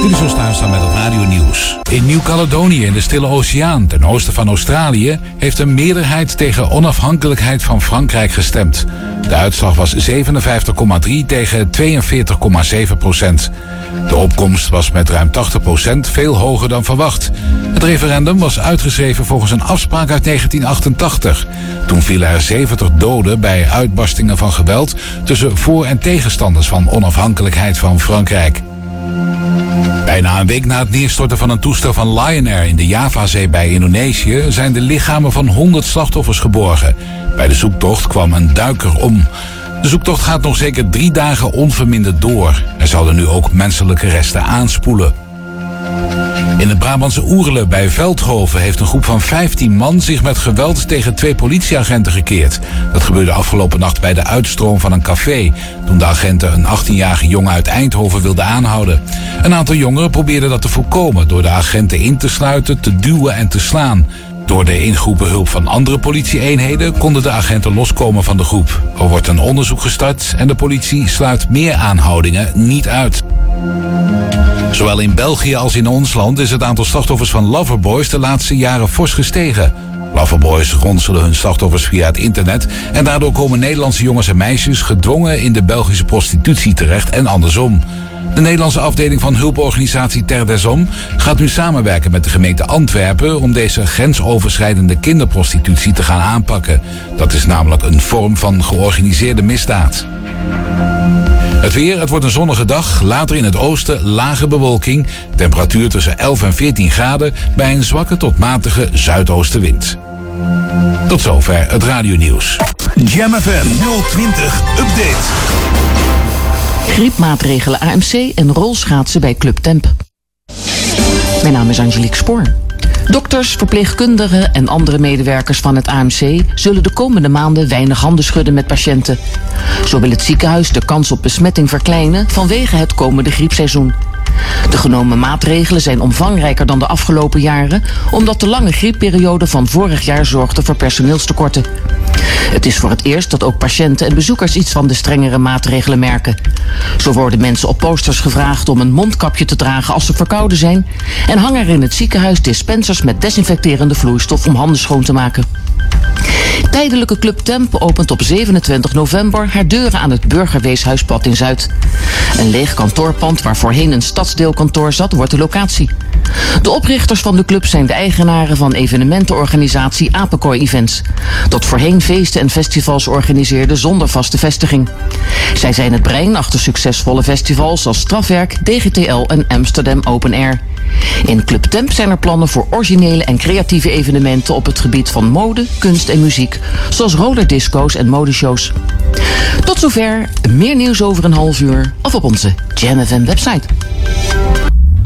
Dit is staan met het radio nieuws. In Nieuw-Caledonië in de Stille Oceaan, ten oosten van Australië, heeft een meerderheid tegen onafhankelijkheid van Frankrijk gestemd. De uitslag was 57,3 tegen 42,7 procent. De opkomst was met ruim 80 procent veel hoger dan verwacht. Het referendum was uitgeschreven volgens een afspraak uit 1988. Toen vielen er 70 doden bij uitbarstingen van geweld tussen voor- en tegenstanders van onafhankelijkheid van Frankrijk. Bijna een week na het neerstorten van een toestel van Lion Air in de Javazee bij Indonesië zijn de lichamen van 100 slachtoffers geborgen. Bij de zoektocht kwam een duiker om. De zoektocht gaat nog zeker drie dagen onverminderd door. Er zouden nu ook menselijke resten aanspoelen. In het Brabantse Oerle bij Veldhoven heeft een groep van 15 man zich met geweld tegen twee politieagenten gekeerd. Dat gebeurde afgelopen nacht bij de uitstroom van een café, toen de agenten een 18-jarige jongen uit Eindhoven wilden aanhouden. Een aantal jongeren probeerden dat te voorkomen door de agenten in te sluiten, te duwen en te slaan. Door de ingeroepen hulp van andere politieeenheden konden de agenten loskomen van de groep. Er wordt een onderzoek gestart en de politie sluit meer aanhoudingen niet uit. Zowel in België als in ons land is het aantal slachtoffers van loverboys de laatste jaren fors gestegen. Loverboys ronselen hun slachtoffers via het internet en daardoor komen Nederlandse jongens en meisjes gedwongen in de Belgische prostitutie terecht en andersom. De Nederlandse afdeling van hulporganisatie Ter Desom gaat nu samenwerken met de gemeente Antwerpen om deze grensoverschrijdende kinderprostitutie te gaan aanpakken. Dat is namelijk een vorm van georganiseerde misdaad. Het weer, het wordt een zonnige dag. Later in het oosten lage bewolking. Temperatuur tussen 11 en 14 graden bij een zwakke tot matige zuidoostenwind. Tot zover het radionieuws. Jam FM 020 Update. Griepmaatregelen AMC en rolschaatsen bij Club Temp. Mijn naam is Angelique Spoor. Dokters, verpleegkundigen en andere medewerkers van het AMC zullen de komende maanden weinig handen schudden met patiënten. Zo wil het ziekenhuis de kans op besmetting verkleinen vanwege het komende griepseizoen. De genomen maatregelen zijn omvangrijker dan de afgelopen jaren, omdat de lange griepperiode van vorig jaar zorgde voor personeelstekorten. Het is voor het eerst dat ook patiënten en bezoekers iets van de strengere maatregelen merken. Zo worden mensen op posters gevraagd om een mondkapje te dragen als ze verkouden zijn en hangen er in het ziekenhuis dispensers met desinfecterende vloeistof om handen schoon te maken. Tijdelijke Club Temp opent op 27 november haar deuren aan het Burgerweeshuispad in Zuid. Een leeg kantoorpand waar voorheen een stadsdeelkantoor zat, wordt de locatie. De oprichters van de club zijn de eigenaren van evenementenorganisatie Apenkooi Events. Dat voorheen feesten en festivals organiseerde zonder vaste vestiging. Zij zijn het brein achter succesvolle festivals als Strafwerk, DGTL en Amsterdam Open Air. In Club Temp zijn er plannen voor originele en creatieve evenementen op het gebied van mode, kunst en muziek, zoals rollerdisco's en modeshows. Tot zover, meer nieuws over een half uur of op onze Jam FM website.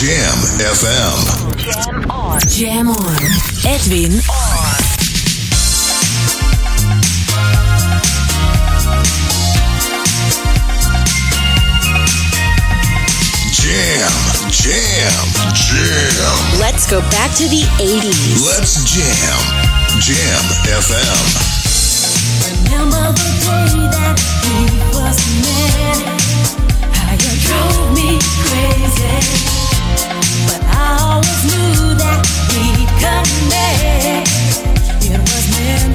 Jam FM. Jam on. Jam on. Edwin on. Jam, jam, jam. Let's go back to the 80s. Let's jam. Jam FM. Remember the day that we was met? How you drove me crazy,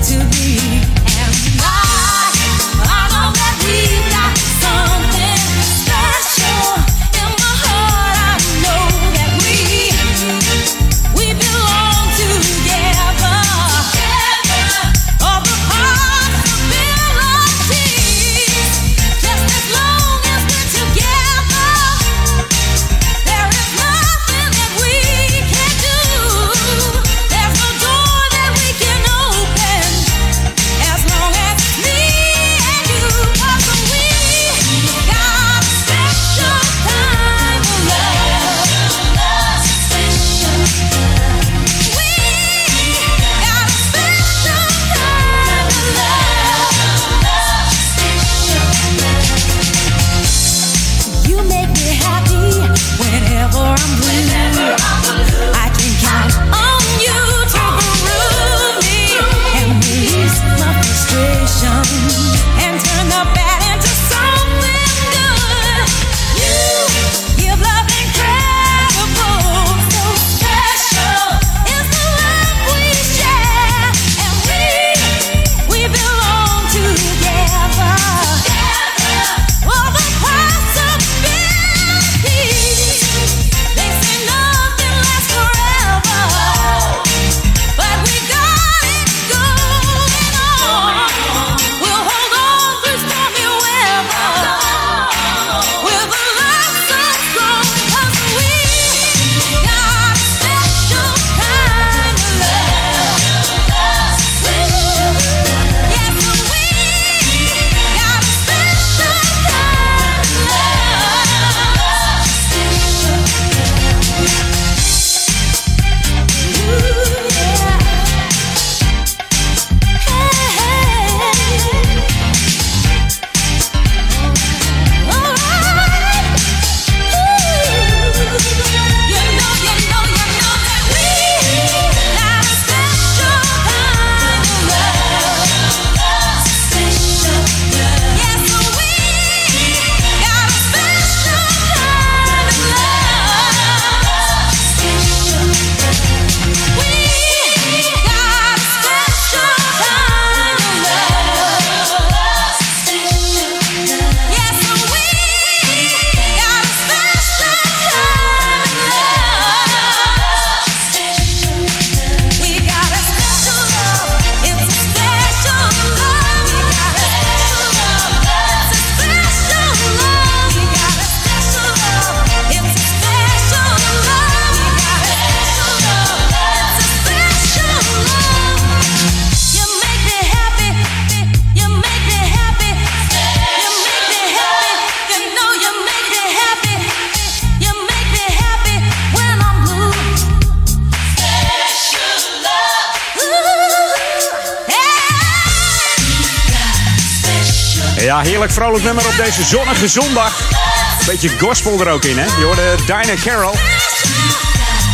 to be. Vrolijk nummer op deze zonnige zondag. Beetje gospel er ook in, hè? Je hoorde Dinah Carroll.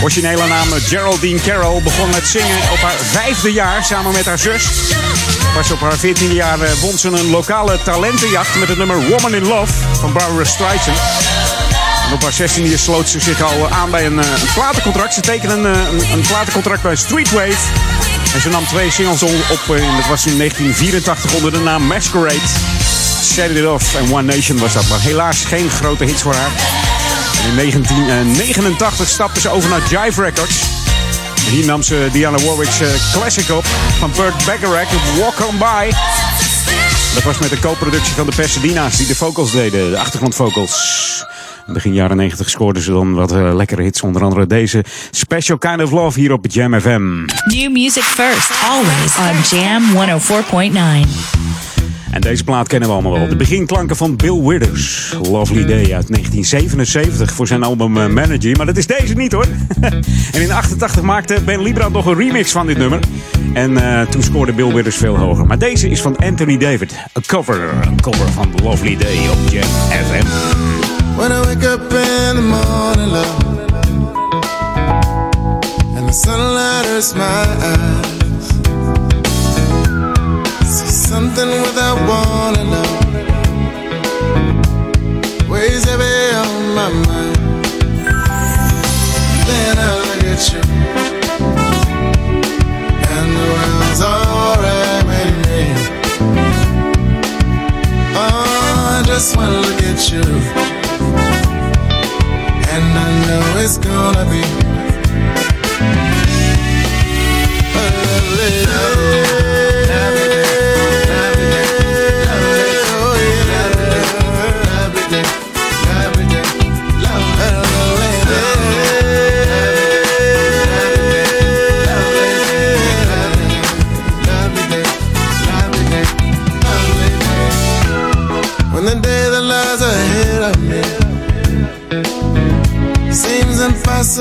Originele naam Geraldine Carroll begon met zingen op haar vijfde jaar samen met haar zus. Pas op haar 14e jaar eh, won ze een lokale talentenjacht met het nummer Woman in Love van Barbara Streisand. Op haar 16e jaar sloot ze zich al aan bij een, eh, een platencontract. Ze tekende een, eh, een, platencontract bij Streetwave. En ze nam twee singles op, eh, dat was in 1984 onder de naam Masquerade. Set It Off en One Nation was dat. Maar helaas geen grote hits voor haar. In 1989 stapte ze over naar Jive Records. En hier nam ze Diana Warwick's eh, classic op van Burt Bacharach, Walk On By. Dat was met een co-productie van de Pasadena's die de vocals deden, de achtergrondvocals. Begin jaren 90 scoorden ze dan wat eh, lekkere hits, onder andere deze Special Kind of Love hier op Jam FM. New music first, always on Jam 104.9. En deze plaat kennen we allemaal wel. De beginklanken van Bill Withers. Lovely Day uit 1977 voor zijn album eh, Manager. Maar dat is deze niet hoor. en in 88 maakte Ben Librand nog een remix van dit nummer. En eh, toen scoorde Bill Withers veel hoger. Maar deze is van Anthony David. Een cover. Een cover van Lovely Day op Jam FM. When I wake up in the morning, love, and the sunlight hurts my eyes, something without wanting, love, weighs heavy on my mind. Then I look at you, and the world's alright with me. Oh, I just wanna look at you. And I know it's gonna be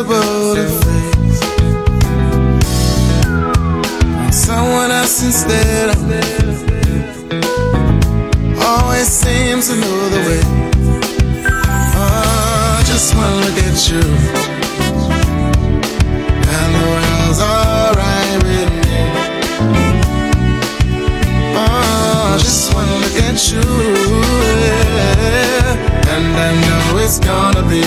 impossible to face. Someone else instead of me always seems to know the way. Oh, I just wanna look at you, and the world's alright with me. Oh, just wanna look at you, yeah, and I know it's gonna be.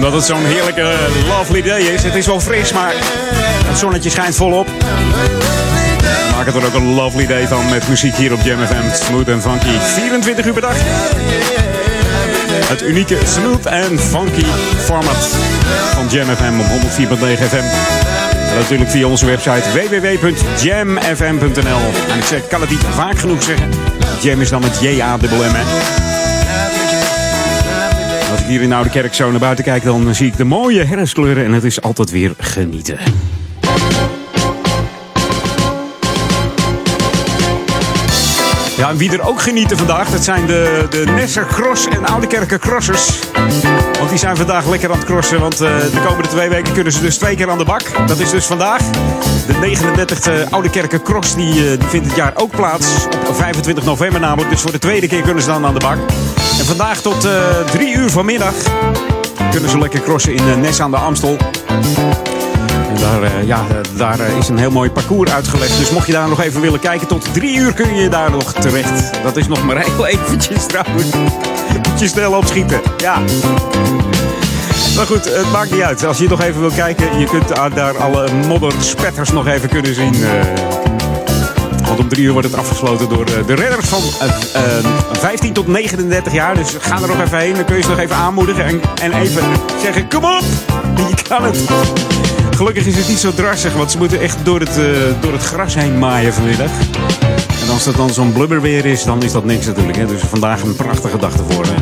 Omdat het zo'n heerlijke lovely day is. Het is wel fris, maar het zonnetje schijnt volop. Maak het er ook een lovely day van met muziek hier op Jam FM. Smooth en funky. 24 uur per dag. Het unieke smooth en funky format van Jam FM op 104.9 FM. En natuurlijk via onze website www.jamfm.nl. En ik kan het niet vaak genoeg zeggen. Jam is dan met J-A-M-M. Hier in Oude Kerk zo naar buiten kijk, dan zie ik de mooie herfstkleuren en het is altijd weer genieten. Ja, en wie er ook genieten vandaag, dat zijn de, de Nesser Cross en Oudekerker Crossers. Want die zijn vandaag lekker aan het crossen, want eh, de komende twee weken kunnen ze dus twee keer aan de bak. Dat is dus vandaag. De 39e Oudekerker Cross die, eh, die vindt het jaar ook plaats. Op 25 november namelijk, dus voor de tweede keer kunnen ze dan aan de bak. En vandaag tot eh, drie uur vanmiddag kunnen ze lekker crossen in Nes aan de Amstel. Daar, eh, ja, daar eh, is een heel mooi parcours uitgelegd. Dus mocht je daar nog even willen kijken, tot drie uur kun je daar nog terecht. Dat is nog maar heel eventjes trouwens. Moet je snel opschieten. Ja. Maar goed, het maakt niet uit. Als je nog even wil kijken, je kunt daar- alle modderspetters nog even kunnen zien. eh. want om drie uur wordt het afgesloten door de redders van eh, eh, 15 tot 39 jaar. Dus ga er nog even heen. Dan kun je ze nog even aanmoedigen en, en even zeggen: kom op! Je kan het. Gelukkig is het niet zo drassig, want ze moeten echt door het, eh, door het gras heen maaien vanmiddag. En als het dan zo'n blubberweer is, dan is dat niks natuurlijk. Hè? Dus vandaag een prachtige dag ervoor. Hè?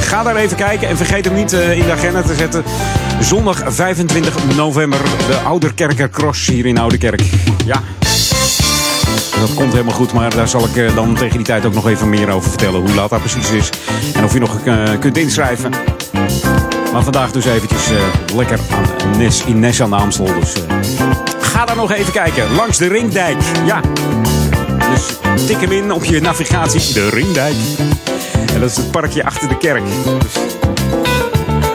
Ga daar even kijken en vergeet hem niet eh, in de agenda te zetten. Zondag 25 november, de Ouderkerker Cross hier in Ouderkerk. Ja, dat komt helemaal goed, maar daar zal ik eh, dan tegen die tijd ook nog even meer over vertellen. Hoe laat dat precies is en of je nog kunt inschrijven. Maar vandaag dus eventjes eh, lekker aan Nes, in Nes aan de Amstel. Dus eh, ga daar nog even kijken. Langs de Ringdijk. Ja. Dus tik hem in op je navigatie. De Ringdijk. En dat is het parkje achter de kerk. Dus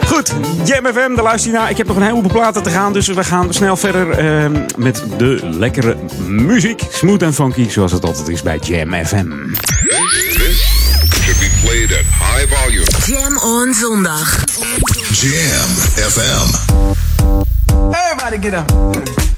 Goed, Jam FM, daar luister je naar. Ik heb nog een heleboel platen te gaan, dus we gaan snel verder eh, met de lekkere muziek. Smooth en funky, zoals het altijd is bij Jam FM. This should be played at high volume. Jam on zondag. Jam FM. Everybody get up.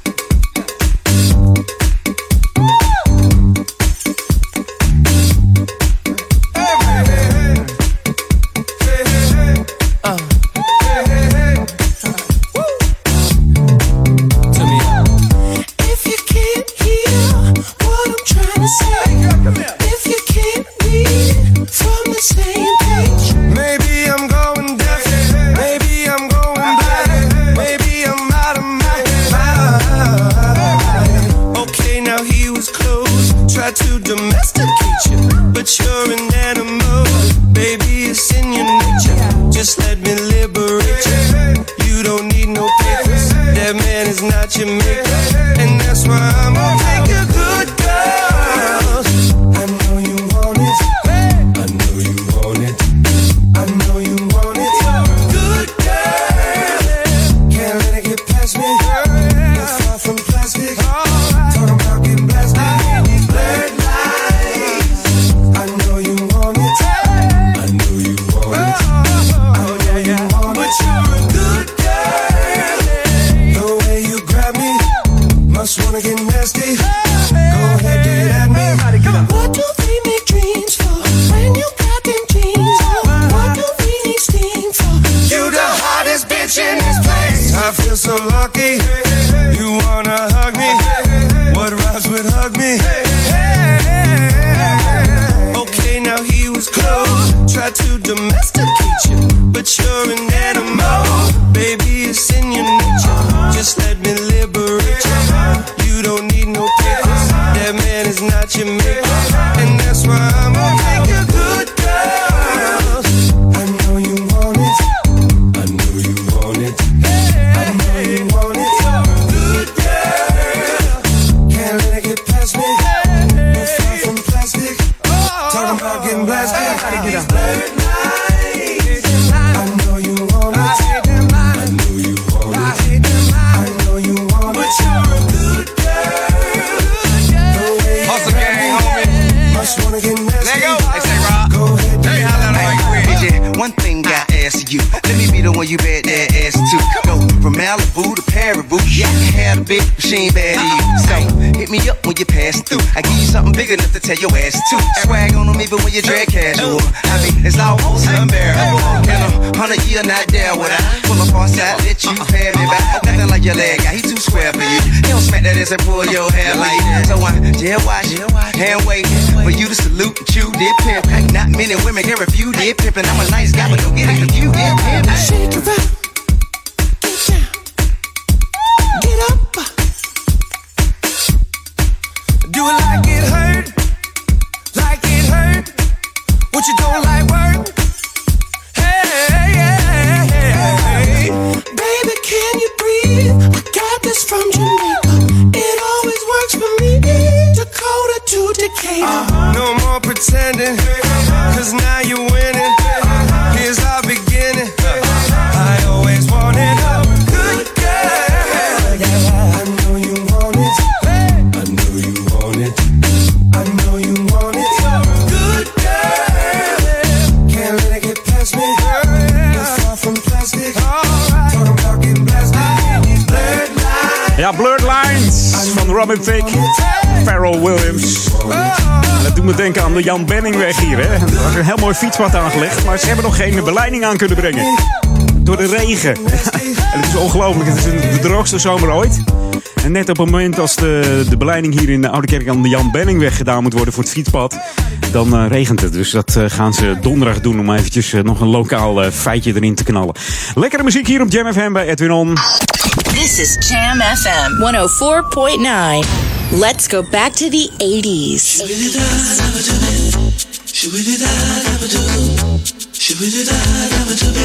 And pull your hair like. So I jail watch, hand wait for you to salute and chew did pimp. Not many women can refuse did pimp, and I'm a nice wat aangelegd, maar ze hebben nog geen beleiding aan kunnen brengen. Door de regen. en het is ongelooflijk, het is de droogste zomer ooit. En net op het moment als de, de beleiding hier in de Oude Kerk aan de Jan Benningweg gedaan moet worden voor het fietspad, dan eh, regent het. Dus dat eh, gaan ze donderdag doen om eventjes eh, nog een lokaal feitje erin te knallen. Lekkere muziek hier op Jam FM bij Edwin On. This is Jam FM 104.9. Let's go back to the 80s. She was a diamond to be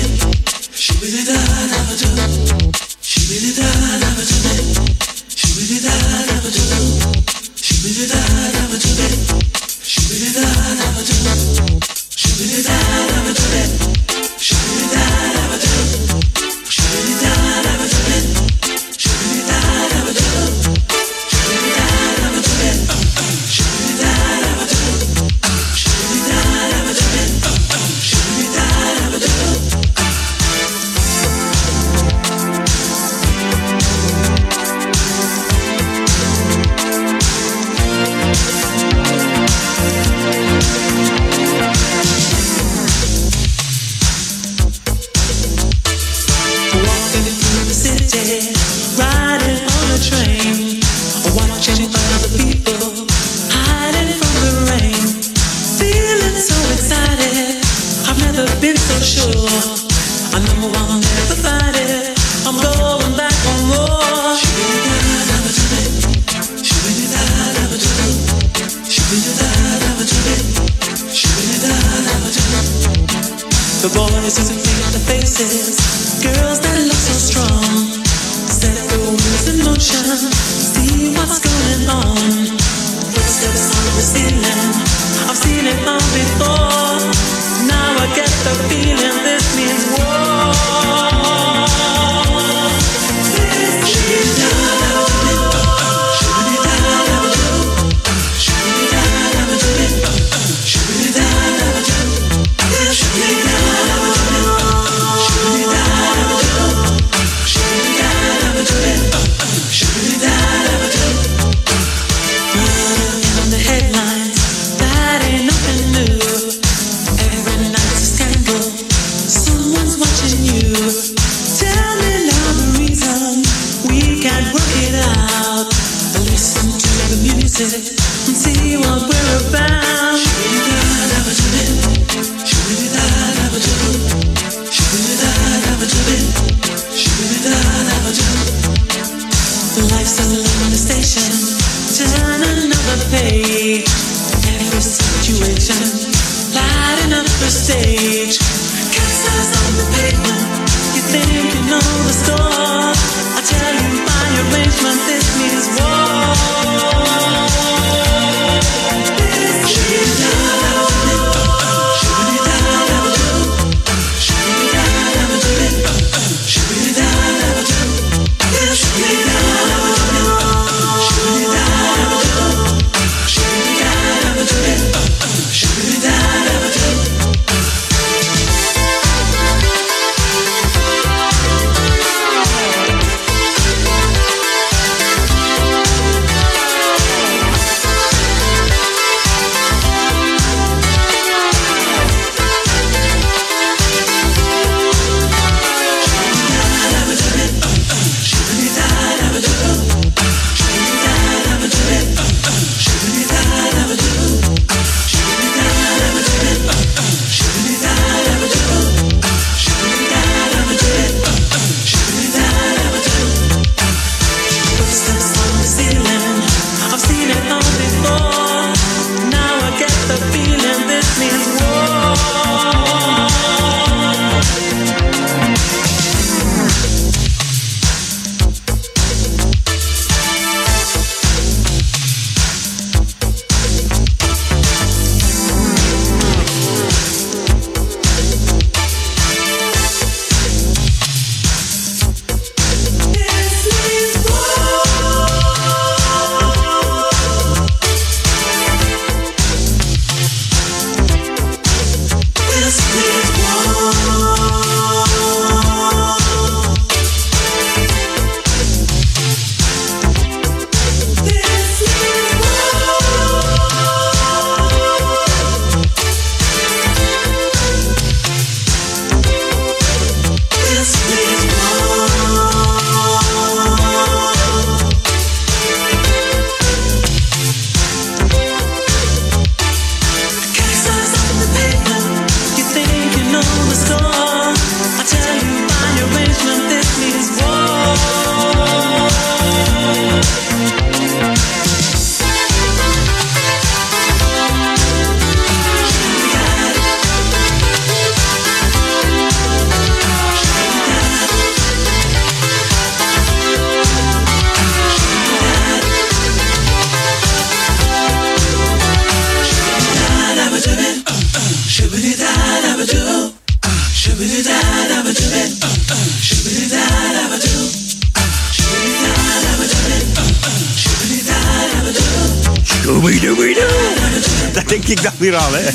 aan, hè?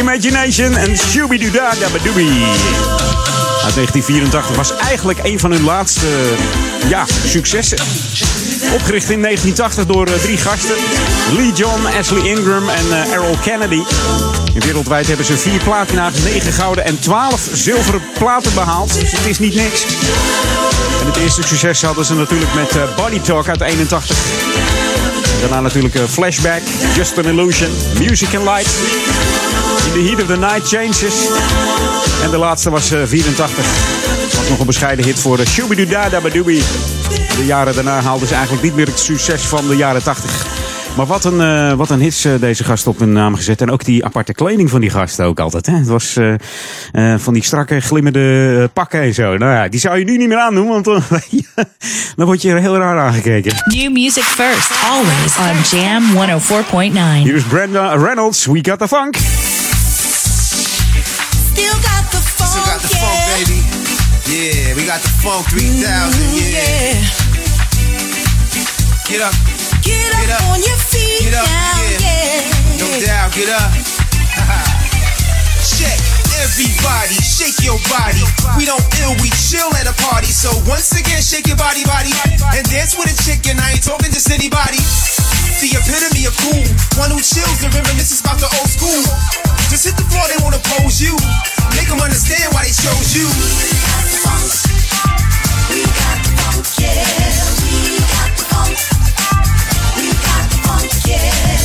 Imagination en Shooby-Doo-Da-Da-Ba-Doobie. Uit 1984 was eigenlijk een van hun laatste ja, successen. Opgericht in 1980 door eh, drie gasten. Lee John, Ashley Ingram en eh, Errol Kennedy. En wereldwijd hebben ze vier platina's, negen gouden en twaalf zilveren platen behaald. Dus het is niet niks. En het eerste succes hadden ze natuurlijk met eh, Body Talk uit 81. Daarna natuurlijk eh, Flashback, Just an Illusion, Music and Light. In the Heat of the Night Changes. En de laatste was eh, 84. Was nog een bescheiden hit voor uh, Shooby Da Da Badoobie. De jaren daarna haalden ze eigenlijk niet meer het succes van de jaren 80. Maar wat een, eh, wat een hits eh, deze gast op hun naam gezet. En ook die aparte kleding van die gasten ook altijd. Hè? Het was eh, eh, van die strakke glimmende pakken en zo. Nou ja, die zou je nu niet meer aandoen, want dan, dan word je er heel raar aangekeken. New music first, always on Jam 104.9. Hier is Brenda Reynolds, We Got The Funk. Still got the funk, Still got the funk, baby. Yeah, we got the funk 3000, yeah. Get up. Get up, up on your feet Get up, now, yeah. yeah. No doubt, get up. Check. Everybody, shake your body. We don't ill, we chill at a party. So once again, shake your body, body, and dance with a chick. And I ain't talking just anybody. The epitome of cool, one who chills and reminisces about the old school. Just hit the floor, they wanna pose you. Make them understand why they chose you. We yeah.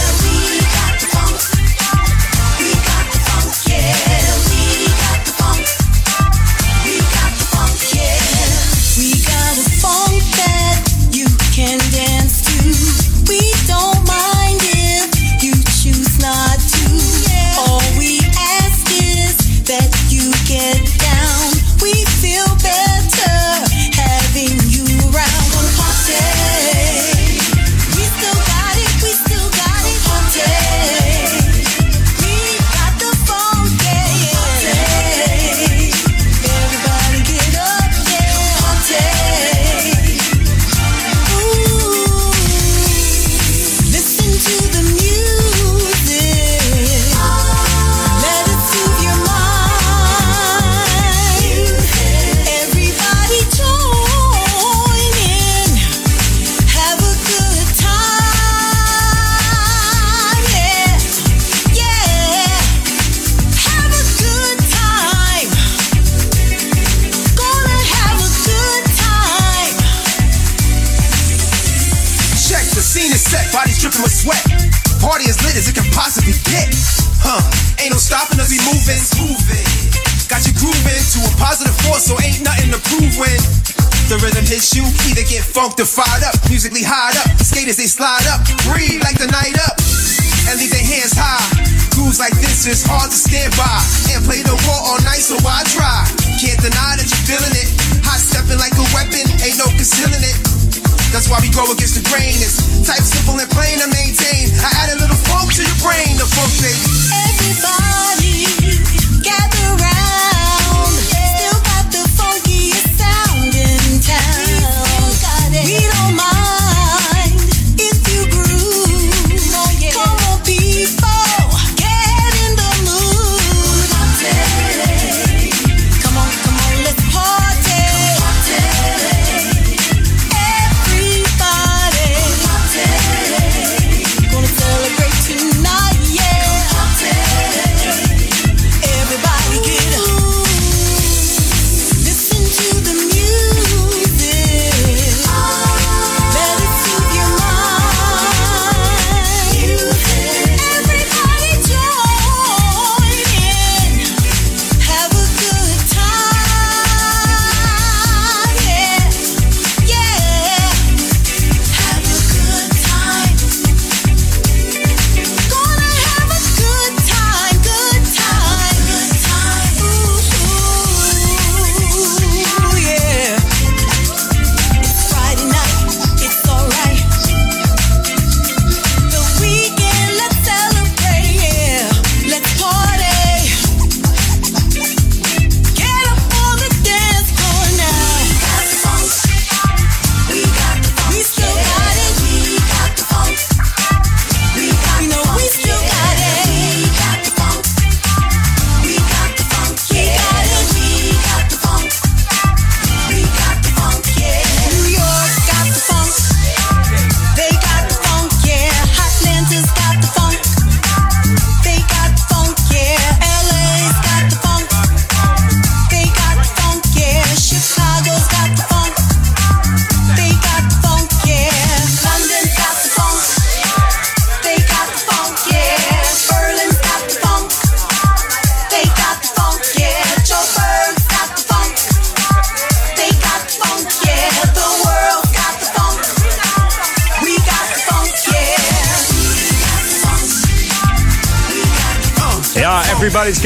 Dripping with sweat. Party as lit as it can possibly get. Huh, ain't no stopping us, we moving. Moving. Got you grooving to a positive force, so ain't nothing to prove when. The rhythm hits you, either get funked or fired up. Musically high up, skaters they slide up, breathe like the night up, and leave their hands high. Grooves like this is hard to stand by, and play the war all night, so I try. Can't deny that you're feeling it. Hot stepping like a weapon, ain't no concealing it. That's why we go against the grain. It's type simple and plain to maintain. I add a little funk to your brain, the funk baby. Everybody gather round.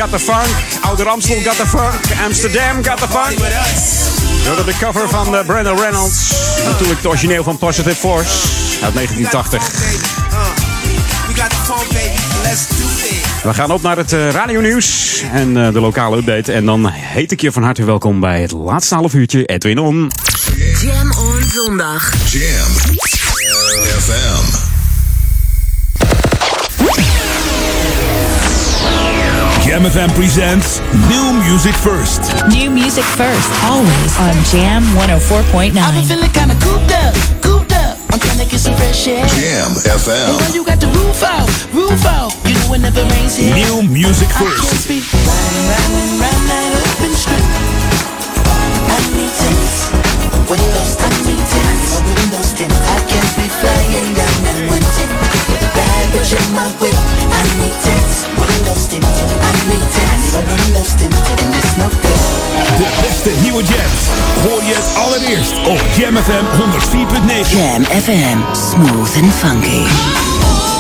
Got the funk. Oude Amstel got the funk. Amsterdam got the funk. Door de cover van uh, Brandon Reynolds. Natuurlijk het origineel van Positive Force uit 1980. We gaan op naar het uh, radionieuws en uh, de lokale update. En dan heet ik je van harte welkom bij het laatste half uurtje Edwin On. Jam on zondag. Jam FM. Jam FM presents New Music First. New music first, always on Jam 104.9. I've been feeling kinda cooped up, cooped up. I'm trying to get some fresh air. Jam And FM. when you got the roof out, roof out, you know it never rains here. New Music I First. just be riding, riding, riding that open street. I need tents, windows, I need tents, windows tint. I can't be flying down allereerst op Jam FM 104.9. Jam FM. Smooth and funky.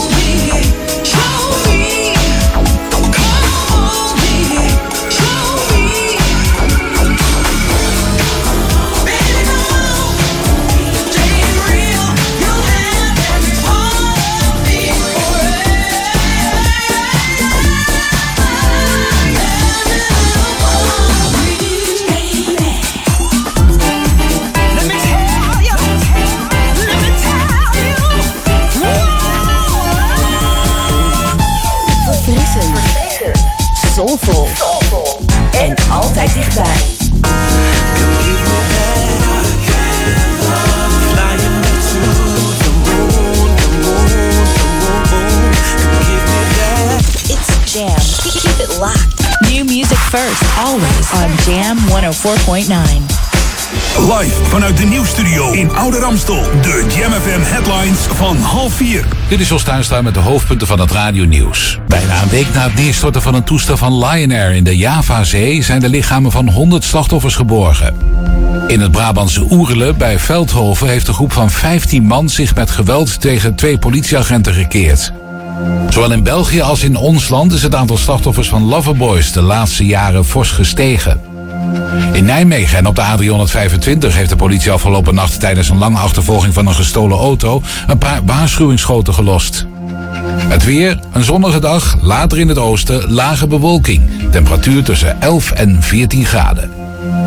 104.9. Live vanuit de nieuwstudio in Oude Ramstel. De Jam FM headlines van half vier. Dit is Jos Tuinstra met de hoofdpunten van het radionieuws. Bijna een week na het neerstorten van een toestel van Lion Air in de Javazee... zijn de lichamen van 100 slachtoffers geborgen. In het Brabantse Oerle bij Veldhoven heeft een groep van 15 man... zich met geweld tegen twee politieagenten gekeerd. Zowel in België als in ons land is het aantal slachtoffers van Loverboys... de laatste jaren fors gestegen. In Nijmegen en op de A325 heeft de politie afgelopen nacht tijdens een lange achtervolging van een gestolen auto een paar waarschuwingsschoten gelost. Het weer, een zonnige dag, later in het oosten lage bewolking. Temperatuur tussen 11 en 14 graden.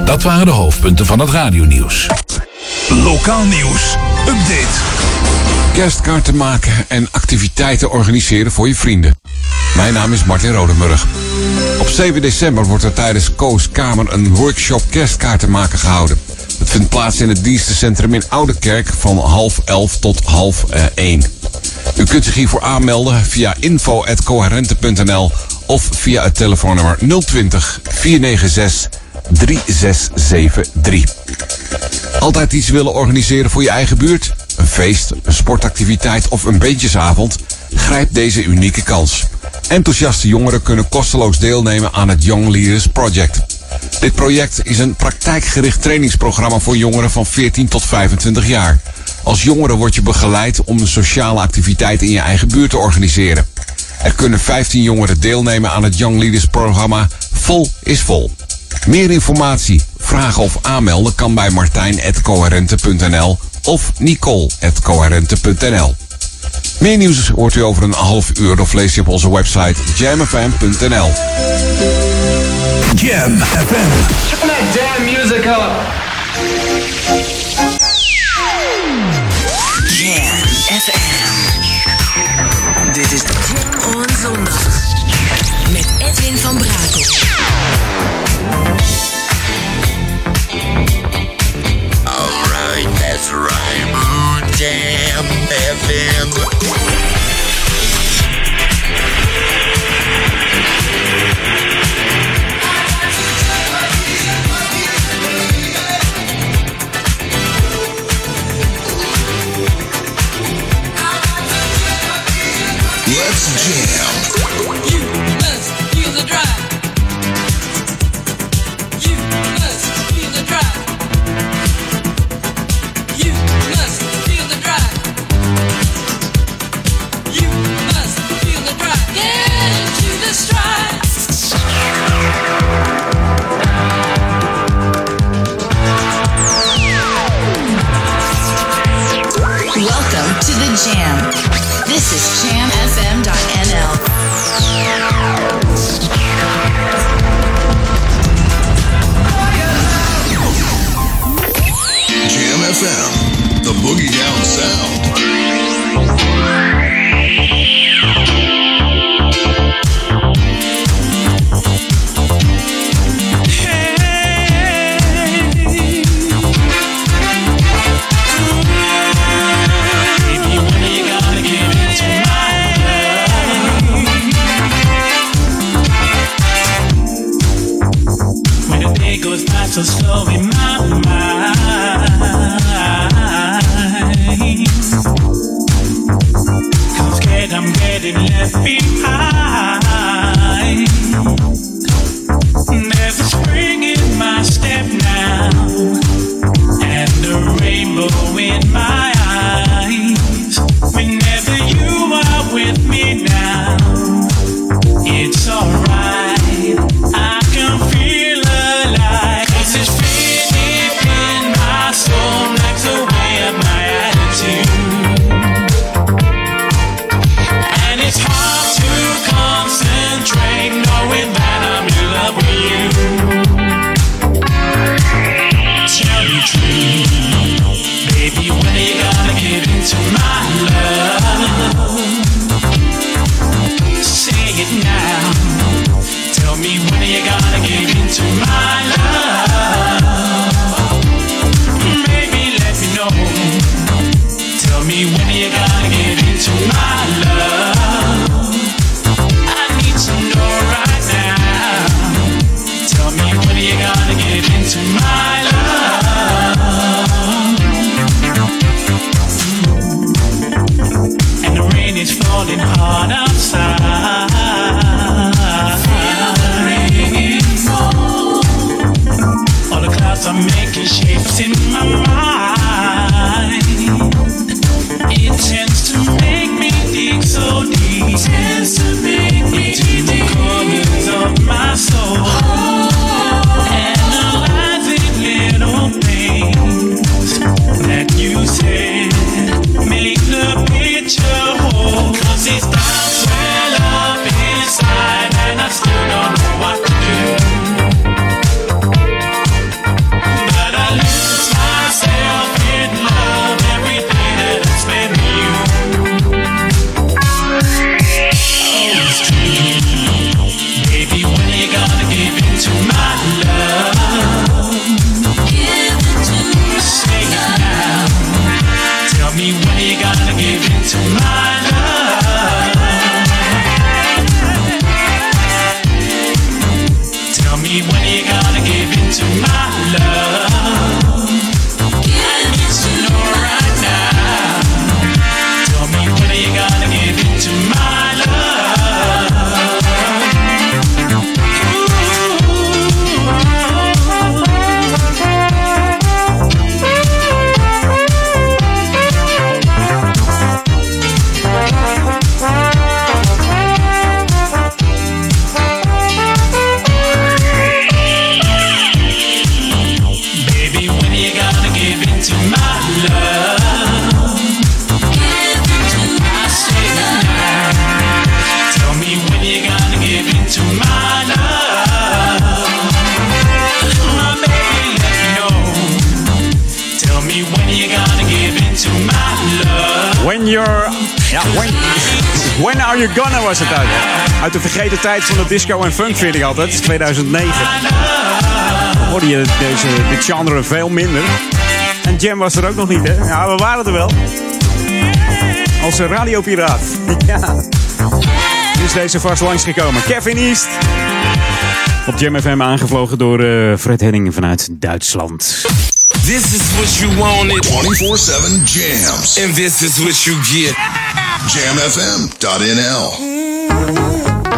Dat waren de hoofdpunten van het radionieuws. Lokaal nieuws. Update. Kerstkaarten maken en activiteiten organiseren voor je vrienden. Mijn naam is Martin Rodemurg. Op 7 december wordt er tijdens Koos Kamer een workshop kerstkaarten maken gehouden. Het vindt plaats in het dienstencentrum in Oudekerk van half 11 tot half eh, 1. U kunt zich hiervoor aanmelden via info.coherente.nl of via het telefoonnummer 020 496 3673. Altijd iets willen organiseren voor je eigen buurt? Een feest, een sportactiviteit of een beentjesavond? Grijp deze unieke kans. Enthousiaste jongeren kunnen kosteloos deelnemen aan het Young Leaders Project. Dit project is een praktijkgericht trainingsprogramma voor jongeren van 14 tot 25 jaar. Als jongere word je begeleid om een sociale activiteit in je eigen buurt te organiseren. Er kunnen 15 jongeren deelnemen aan het Young Leaders programma Vol is Vol. Meer informatie, vragen of aanmelden kan bij martijn.coherente.nl of nicole.coherente.nl. Meer nieuws hoort u over een half uur of lees je op onze website jamfm.nl. Jam FM. Turn that damn music up. De vergeten tijd van de disco en funk vind ik altijd. 2009. Hoorde je deze, dit genre veel minder. En Jam was er ook nog niet, hè? Ja, we waren er wel. Als een radiopiraat. Ja. Is deze vast langsgekomen. Kevin East. Op Jam FM aangevlogen door eh, Fred Henning vanuit Duitsland. This is what you wanted. 24-7 jams. And this is what you get. Jamfm.nl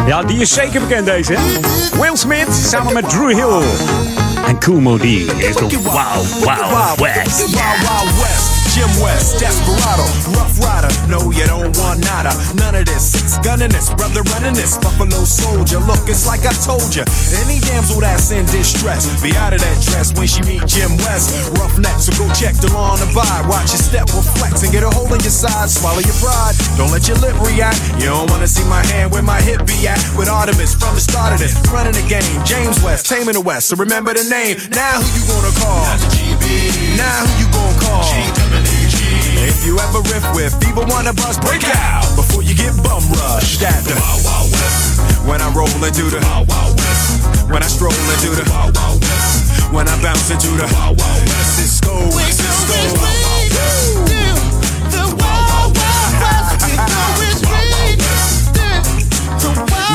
Ja, die is zeker bekend deze. Will Smith samen met Drew Hill. En Cool Modi is de Wild Wild West. West. Jim West, Desperado, Rough Rider. No, you don't want nada. None of this. Six gunning this, brother running this. Buffalo Soldier. Look, it's like I told you. Any damsel that's in distress, be out of that dress when she meet Jim West. Rough neck, so go check the law on the vibe. Watch your step reflex and get a hole in your side. Swallow your pride. Don't let your lip react. You don't wanna see my hand where my hip be at. With Artemis from the start of this, running the game. James West, taming the West. So remember the name. Now who you gonna call? Now who you gonna call? If you ever riff with one of us, break out before you get bum rushed at the Wild Wild West. When I roll into the Wild Wild West. When I stroll into the Wild Wild West. When I bounce into the Wild Wild West.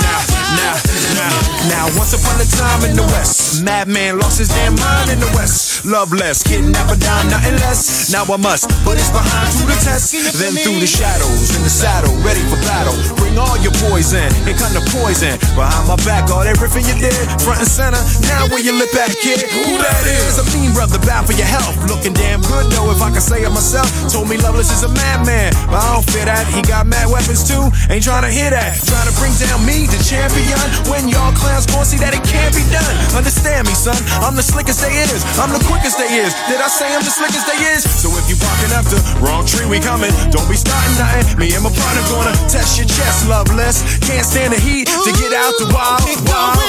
Now, now, now, now Now, once upon a time in the West, madman lost his damn mind in the West. Loveless, kidnapper down, nothing less. Now I must put his behind through the test. Then through the shadows, in the saddle, ready for battle. Bring all your poison, here come the poison. Behind my back, all everything you did, front and center. Now where you lip at, kid? Who that is? A mean brother, bad for your health. Looking damn good though, if I can say it myself. Told me Loveless is a madman, but I don't fear that. He got mad weapons too, ain't trying to hear that. Trying to bring down me, the champion. When y'all clowns gon' see that it can't be done. Understand me, son. I'm the slickest they is. I'm the quickest they is. Did I say I'm the as they is? So if you barking up the wrong tree, we coming. Don't be starting nothing. Me and my partner gonna test your chest, Loveless. Can't stand the heat to get out the wild, wild.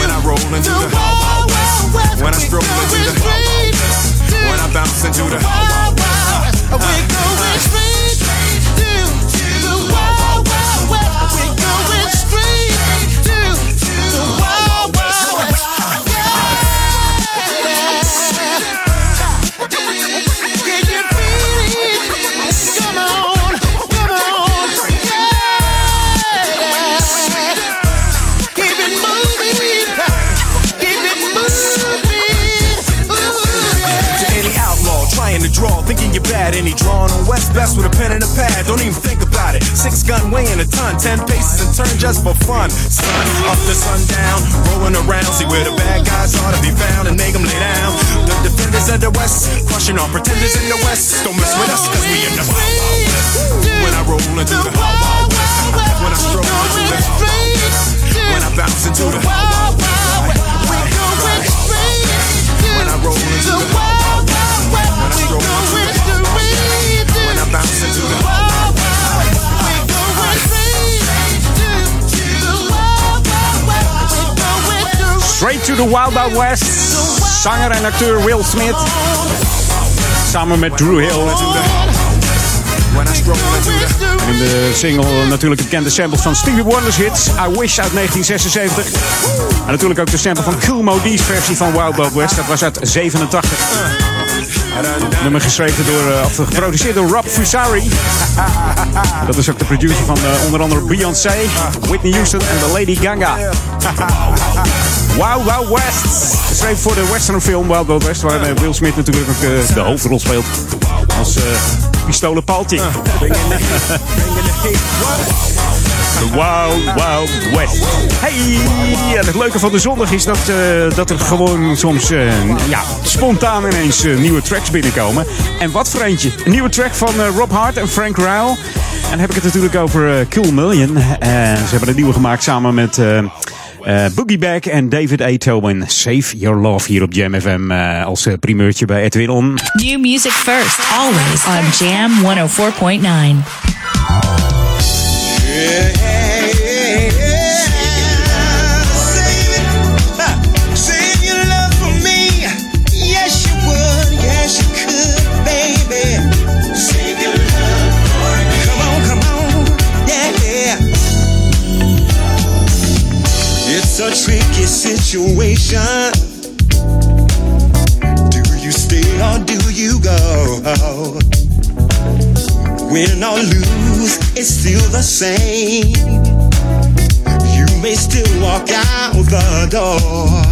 When I roll into the wild, west. When I stroll into the wild, west. When I bounce into the wild, west. We're going Best with a pen and a pad, don't even think about it. Six gun weighing a ton, ten paces and turn just for fun. Sun up to sundown, rolling around, see where the bad guys ought to be found and make them lay down. The defenders of the West, crushing all pretenders in the West. Don't mess with us, cause we in the wild, wild west. When I roll into the wild, wild west. When I stroll into the wild, wild west. When I bounce into the wild to the Wild Wild West. Zanger en acteur Will Smith. Samen met Drew Hill. In de single natuurlijk bekende sample van Stevie Wonder's hits I Wish uit 1976. En natuurlijk ook de sample van Cool Modi's versie van Wild Wild West. Dat was uit 87. Nummer geschreven door, uh, of geproduceerd door Rob Fusari. Dat is ook de producer van uh, onder andere Beyoncé, Whitney Houston en de Lady Gaga. Wow Wow West. Geschreven voor de western film Wild Wild West. Waar uh, Will Smith natuurlijk ook de hoofdrol speelt. Als pistolenpaaltje. De Wild Wild West. Hey, ja, het leuke van de zondag is dat, uh, dat er gewoon soms uh, ja, spontaan ineens uh, nieuwe tracks binnenkomen. En wat voor eentje. Een nieuwe track van Rob Hart en Frank Ryle. En dan heb ik het natuurlijk over Cool Million. ze hebben een nieuwe gemaakt samen met... Uh, Boogie Back en David A. Tobin. Save Your Love hier op Jam FM uh, als uh, primeurtje bij Edwin On. New music first, always on Jam 104.9. It's a tricky situation. Do you stay or do you go? Win or lose, it's still the same. You may still walk out the door.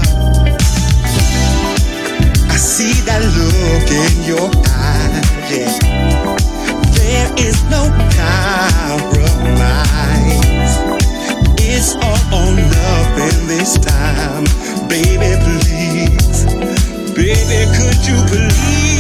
I see that look in your eyes. Yeah. There is no compromise. It's all or nothing this time. Baby, please. Baby, could you please,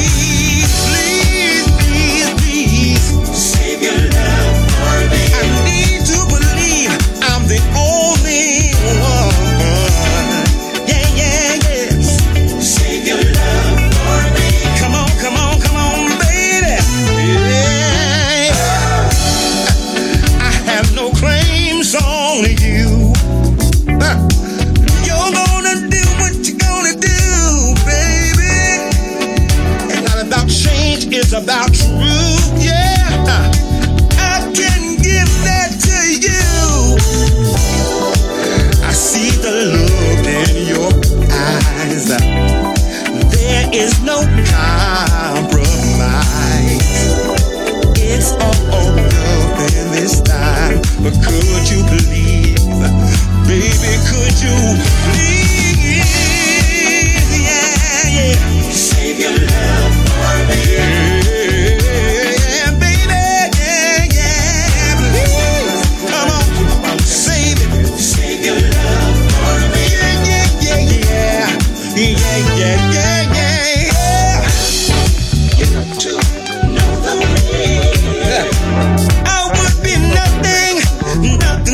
about truth, yeah. I can give that to you. I see the look in your eyes. There is no compromise. It's all or nothing this time. But could you believe, baby? Could you please?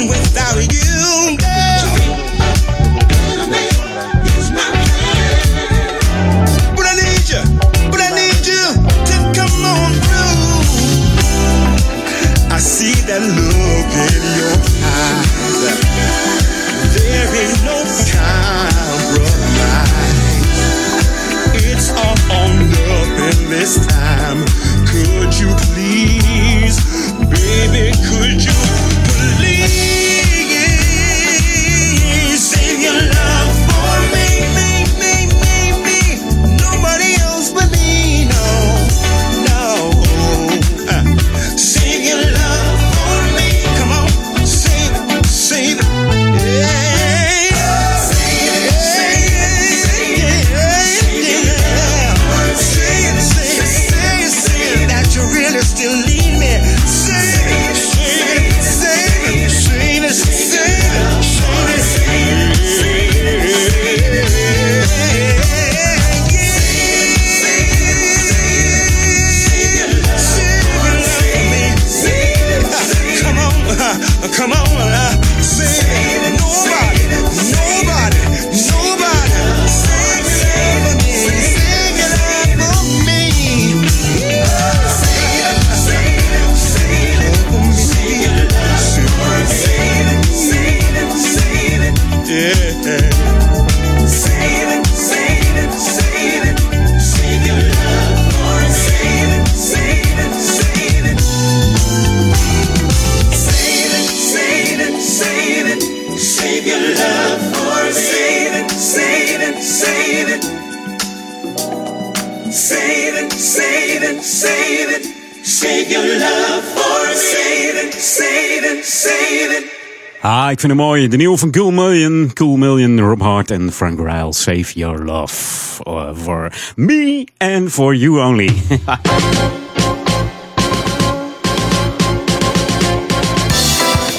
Without you, De nieuwe van Cool Million. Cool Million, Rob Hart en Frank Ryle. Save your love uh, for me and for you only.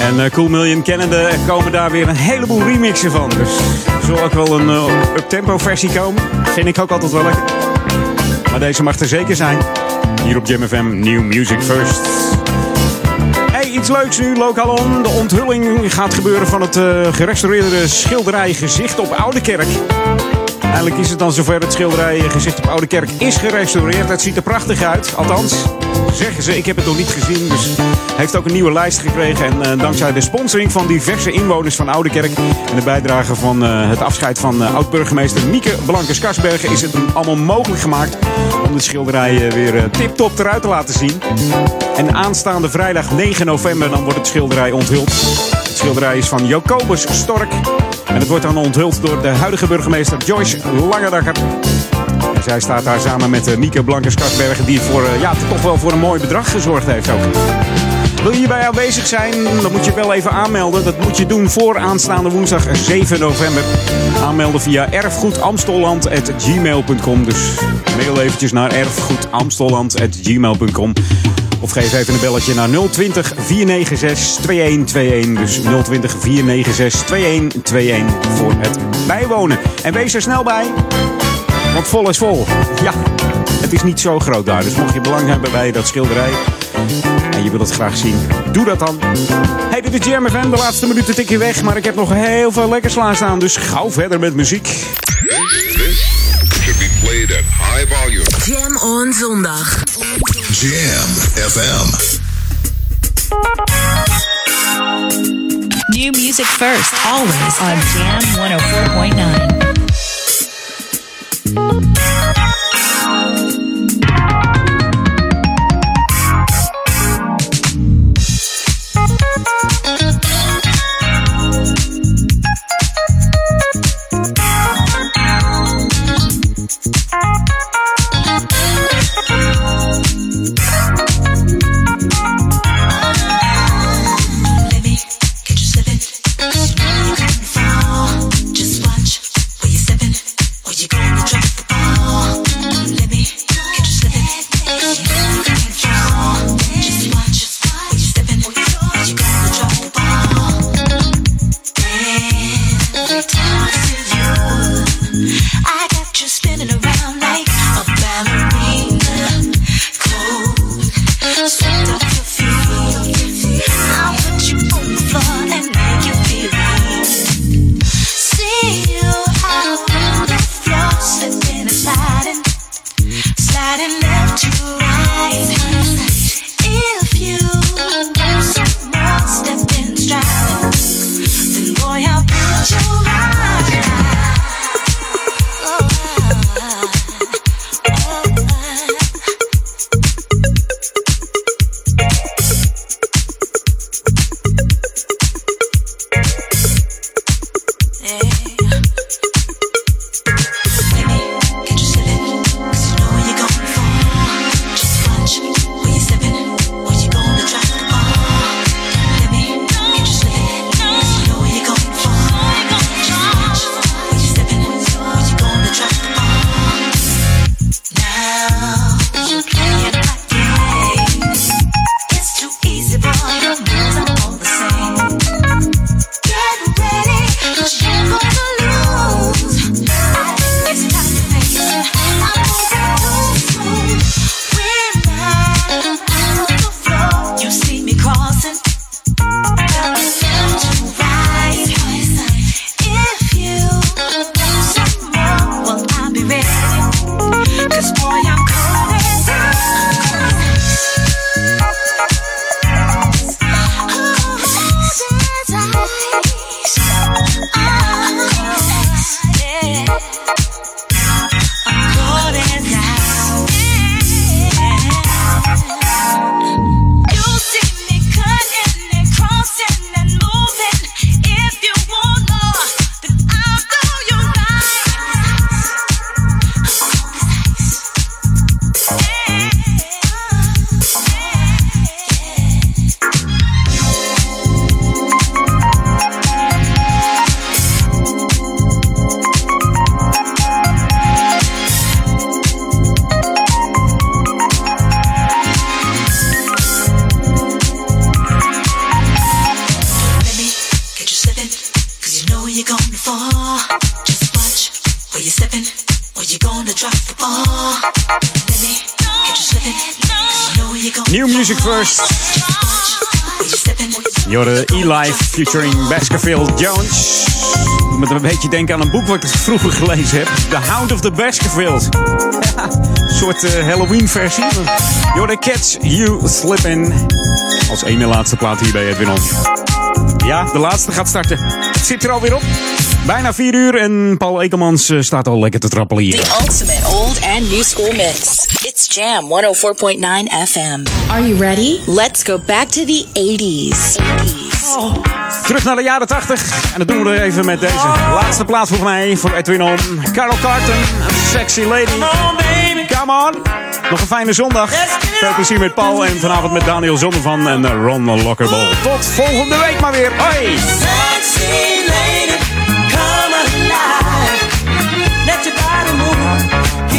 En eh, Cool Million kennende komen daar weer een heleboel remixen van. Dus er zal ook wel een uh, up-tempo versie komen. Vind ik ook altijd wel lekker. Maar deze mag er zeker zijn. Hier op Jam FM, New Music First. Iets leuks nu, Local On. De onthulling gaat gebeuren van het uh, gerestaureerde schilderij Gezicht op Oude Kerk. Eindelijk is het dan zover. Het schilderij Gezicht op Oude Kerk is gerestaureerd. Het ziet er prachtig uit. Althans, zeggen ze. Ik heb het nog niet gezien. Dus heeft ook een nieuwe lijst gekregen. En uh, dankzij de sponsoring van diverse inwoners van Oude Kerk. En de bijdrage van uh, het afscheid van uh, oud-burgemeester Mieke Blankers-Karsbergen. Is het allemaal mogelijk gemaakt om de schilderij weer tip-top eruit te laten zien. En aanstaande vrijdag 9 november dan wordt het schilderij onthuld. Het schilderij is van Jacobus Stork. En het wordt dan onthuld door de huidige burgemeester Joyce Langedakker. Zij staat daar samen met uh, Mieke Blankers-Kasbergen, die voor, uh, ja, toch wel voor een mooi bedrag gezorgd heeft ook. Wil je hierbij aanwezig zijn, dan moet je wel even aanmelden. Dat moet je doen voor aanstaande woensdag 7 november. Aanmelden via erfgoedamstolland.gmail.com. Dus mail eventjes naar erfgoedamstolland.gmail.com. Of geef even een belletje naar 020 496 2121. Dus 020 496 2121 voor het bijwonen. En wees er snel bij, want vol is vol. Ja, het is niet zo groot daar. Dus mocht je belang hebben bij dat schilderij en je wilt het graag zien, doe dat dan. Hey, dit is Jam FM. De laatste minuten tik je weg, maar ik heb nog heel veel lekkers staan. Dus gauw verder met muziek. This should be played at high volume. Jam on zondag. Jam FM. New music first, always on Jam 104.9. Música featuring Baskerville Jones. Doet me een beetje denken aan een boek wat ik vroeger gelezen heb. The Hound of the Baskervilles. Een soort eh, Halloween versie. Jorde Catch You Slippin'. Als ene laatste plaat hier bij Edwin On. Ja, de laatste gaat starten. Zit er alweer op. Bijna vier uur en Paul Ekelmans eh, staat al lekker te trappelen hier. The old and new school mix. It's Jam 104.9 FM. Are you ready? Let's go back to the 80s. Terug naar de jaren 80. En dat doen we er even met deze laatste plaat voor mij, voor Edwin On. Carol Carton, Sexy Lady. Come on. Nog een fijne zondag. Veel plezier met Paul en vanavond met Daniel Zonnevan en eh, Ron Lockerball. Tot volgende week maar weer. Hoi! Sexy lady,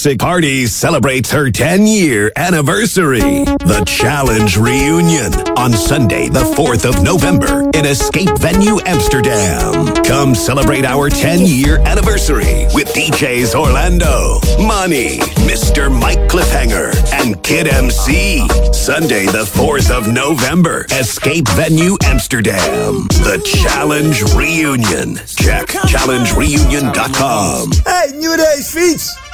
classic parties celebrates her 10 year anniversary. The Challenge Reunion on Sunday, the 4th of November in Escape Venue Amsterdam. Come celebrate our 10 year anniversary with DJs Orlando, Money, Mr. Mike Cliffhanger, and Kid MC. Sunday, the 4th of November, Escape Venue Amsterdam. The Challenge Reunion. Check challengereunion.com. Hey, nieuwe racefiets!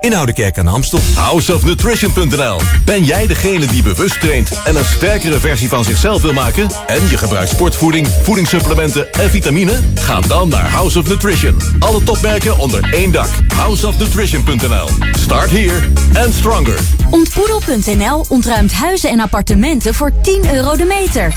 in Oude Kerk aan de Amstel. Houseofnutrition.nl Ben jij degene die bewust traint en een sterkere versie van zichzelf wil maken? En je gebruikt sportvoeding, voedingssupplementen en vitamine? Ga dan naar House of Nutrition. Alle topmerken onder één dak. Houseofnutrition.nl Start here and stronger. Ontboedel.nl ontruimt huizen en appartementen voor 10 euro de meter.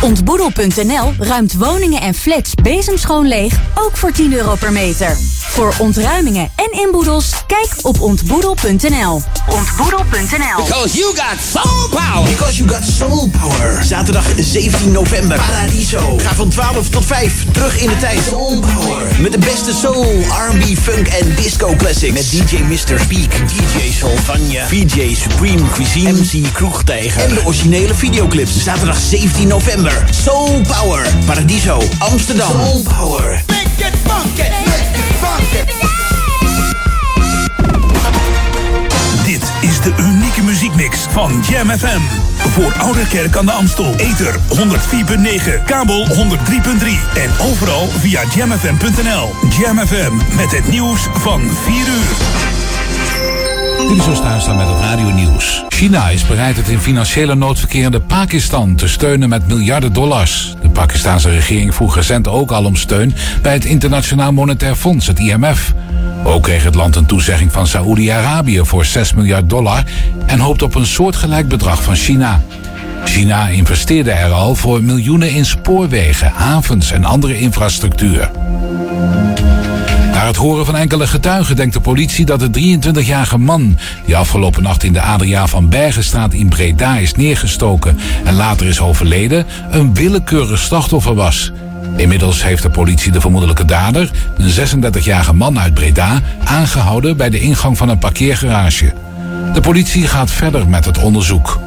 Ontboedel.nl ruimt woningen en flats bezemschoon leeg, ook voor 10 euro per meter. Voor ontruimingen en inboedels, kijk op ontboedel.nl. Ontboedel.nl Because you got soul power. Because you got soul power. Zaterdag 17 november. Paradiso. Ga van 12 tot 5 terug in de tijd. Soul power. Met de beste soul, R&B, funk en disco classics. Met DJ Mr. Speak, DJ Solvania, VJ Supreme Cuisine, MC Kroegtijger. En de originele videoclips. Zaterdag 17 november. Soul Power. Paradiso. Amsterdam. Soul Power. Make it funky. Make it funky. De unieke muziekmix van Jam FM. Voor Oude Kerk aan de Amstel. Ether 104.9, kabel 103.3 en overal via jamfm.nl. Jam FM met het nieuws van 4 uur. Dit is staan met het radio nieuws. China is bereid het in financiële nood verkerende Pakistan te steunen met miljarden dollars. De Pakistanse regering vroeg recent ook al om steun bij het Internationaal Monetair Fonds, het IMF. Ook kreeg het land een toezegging van Saoedi-Arabië voor 6 miljard dollar en hoopt op een soortgelijk bedrag van China. China investeerde er al voor miljoenen in spoorwegen, havens en andere infrastructuur. Na het horen van enkele getuigen denkt de politie dat de 23-jarige man... die afgelopen nacht in de Adriaan van Bergenstraat in Breda is neergestoken... en later is overleden, een willekeurig slachtoffer was. Inmiddels heeft de politie de vermoedelijke dader, een 36-jarige man uit Breda... aangehouden bij de ingang van een parkeergarage. De politie gaat verder met het onderzoek.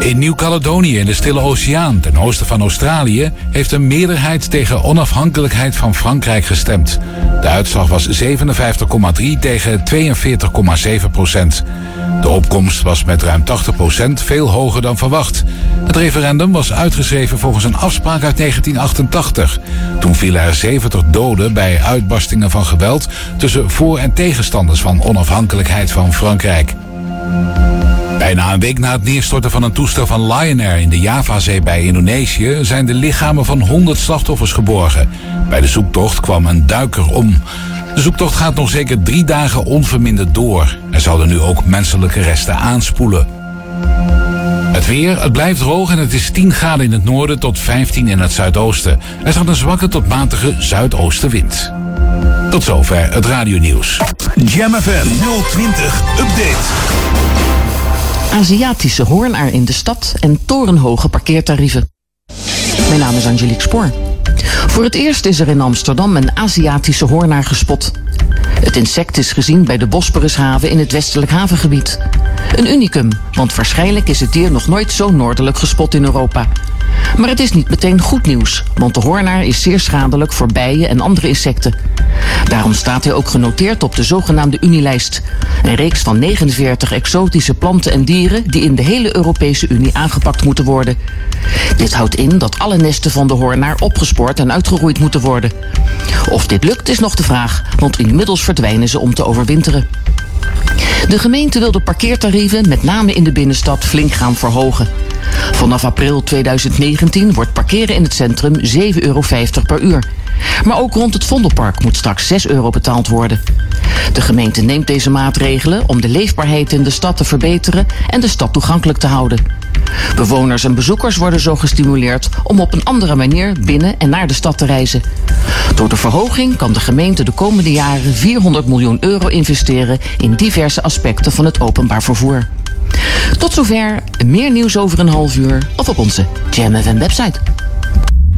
In Nieuw-Caledonië in de Stille Oceaan, ten oosten van Australië, heeft een meerderheid tegen onafhankelijkheid van Frankrijk gestemd. De uitslag was 57,3 tegen 42,7 procent. De opkomst was met ruim 80 procent veel hoger dan verwacht. Het referendum was uitgeschreven volgens een afspraak uit 1988. Toen vielen er 70 doden bij uitbarstingen van geweld tussen voor- en tegenstanders van onafhankelijkheid van Frankrijk. Bijna een week na het neerstorten van een toestel van Lion Air in de Javazee bij Indonesië zijn de lichamen van 100 slachtoffers geborgen. Bij de zoektocht kwam een duiker om. De zoektocht gaat nog zeker drie dagen onverminderd door. Er zouden nu ook menselijke resten aanspoelen. Het weer, het blijft droog en het is 10 graden in het noorden tot 15 in het zuidoosten. Er staat een zwakke tot matige zuidoostenwind. Tot zover het radionieuws. Jam FM 020 Update. Aziatische hoornaar in de stad en torenhoge parkeertarieven. Mijn naam is Angelique Spoor. Voor het eerst is er in Amsterdam een Aziatische hoornaar gespot. Het insect is gezien bij de Bosporushaven in het westelijk havengebied. Een unicum, want waarschijnlijk is het dier nog nooit zo noordelijk gespot in Europa. Maar het is niet meteen goed nieuws, want de hoornaar is zeer schadelijk voor bijen en andere insecten. Daarom staat hij ook genoteerd op de zogenaamde Unilijst. Een reeks van 49 exotische planten en dieren die in de hele Europese Unie aangepakt moeten worden. Dit houdt in dat alle nesten van de hoornaar opgespoord en uitgeroeid moeten worden. Of dit lukt is nog de vraag, want inmiddels verdwijnen ze om te overwinteren. De gemeente wil de parkeertarieven, met name in de binnenstad, flink gaan verhogen. Vanaf april 2019 wordt parkeren in het centrum 7,50 euro per uur. Maar ook rond het Vondelpark moet straks 6 euro betaald worden. De gemeente neemt deze maatregelen om de leefbaarheid in de stad te verbeteren en de stad toegankelijk te houden. Bewoners en bezoekers worden zo gestimuleerd om op een andere manier binnen en naar de stad te reizen. Door de verhoging kan de gemeente de komende jaren 400 miljoen euro investeren in diverse aspecten van het openbaar vervoer. Tot zover, meer nieuws over een half uur of op onze Jam FM website.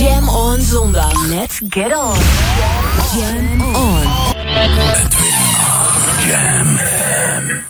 Jam on zondag. Let's get on. Jam on. Jam.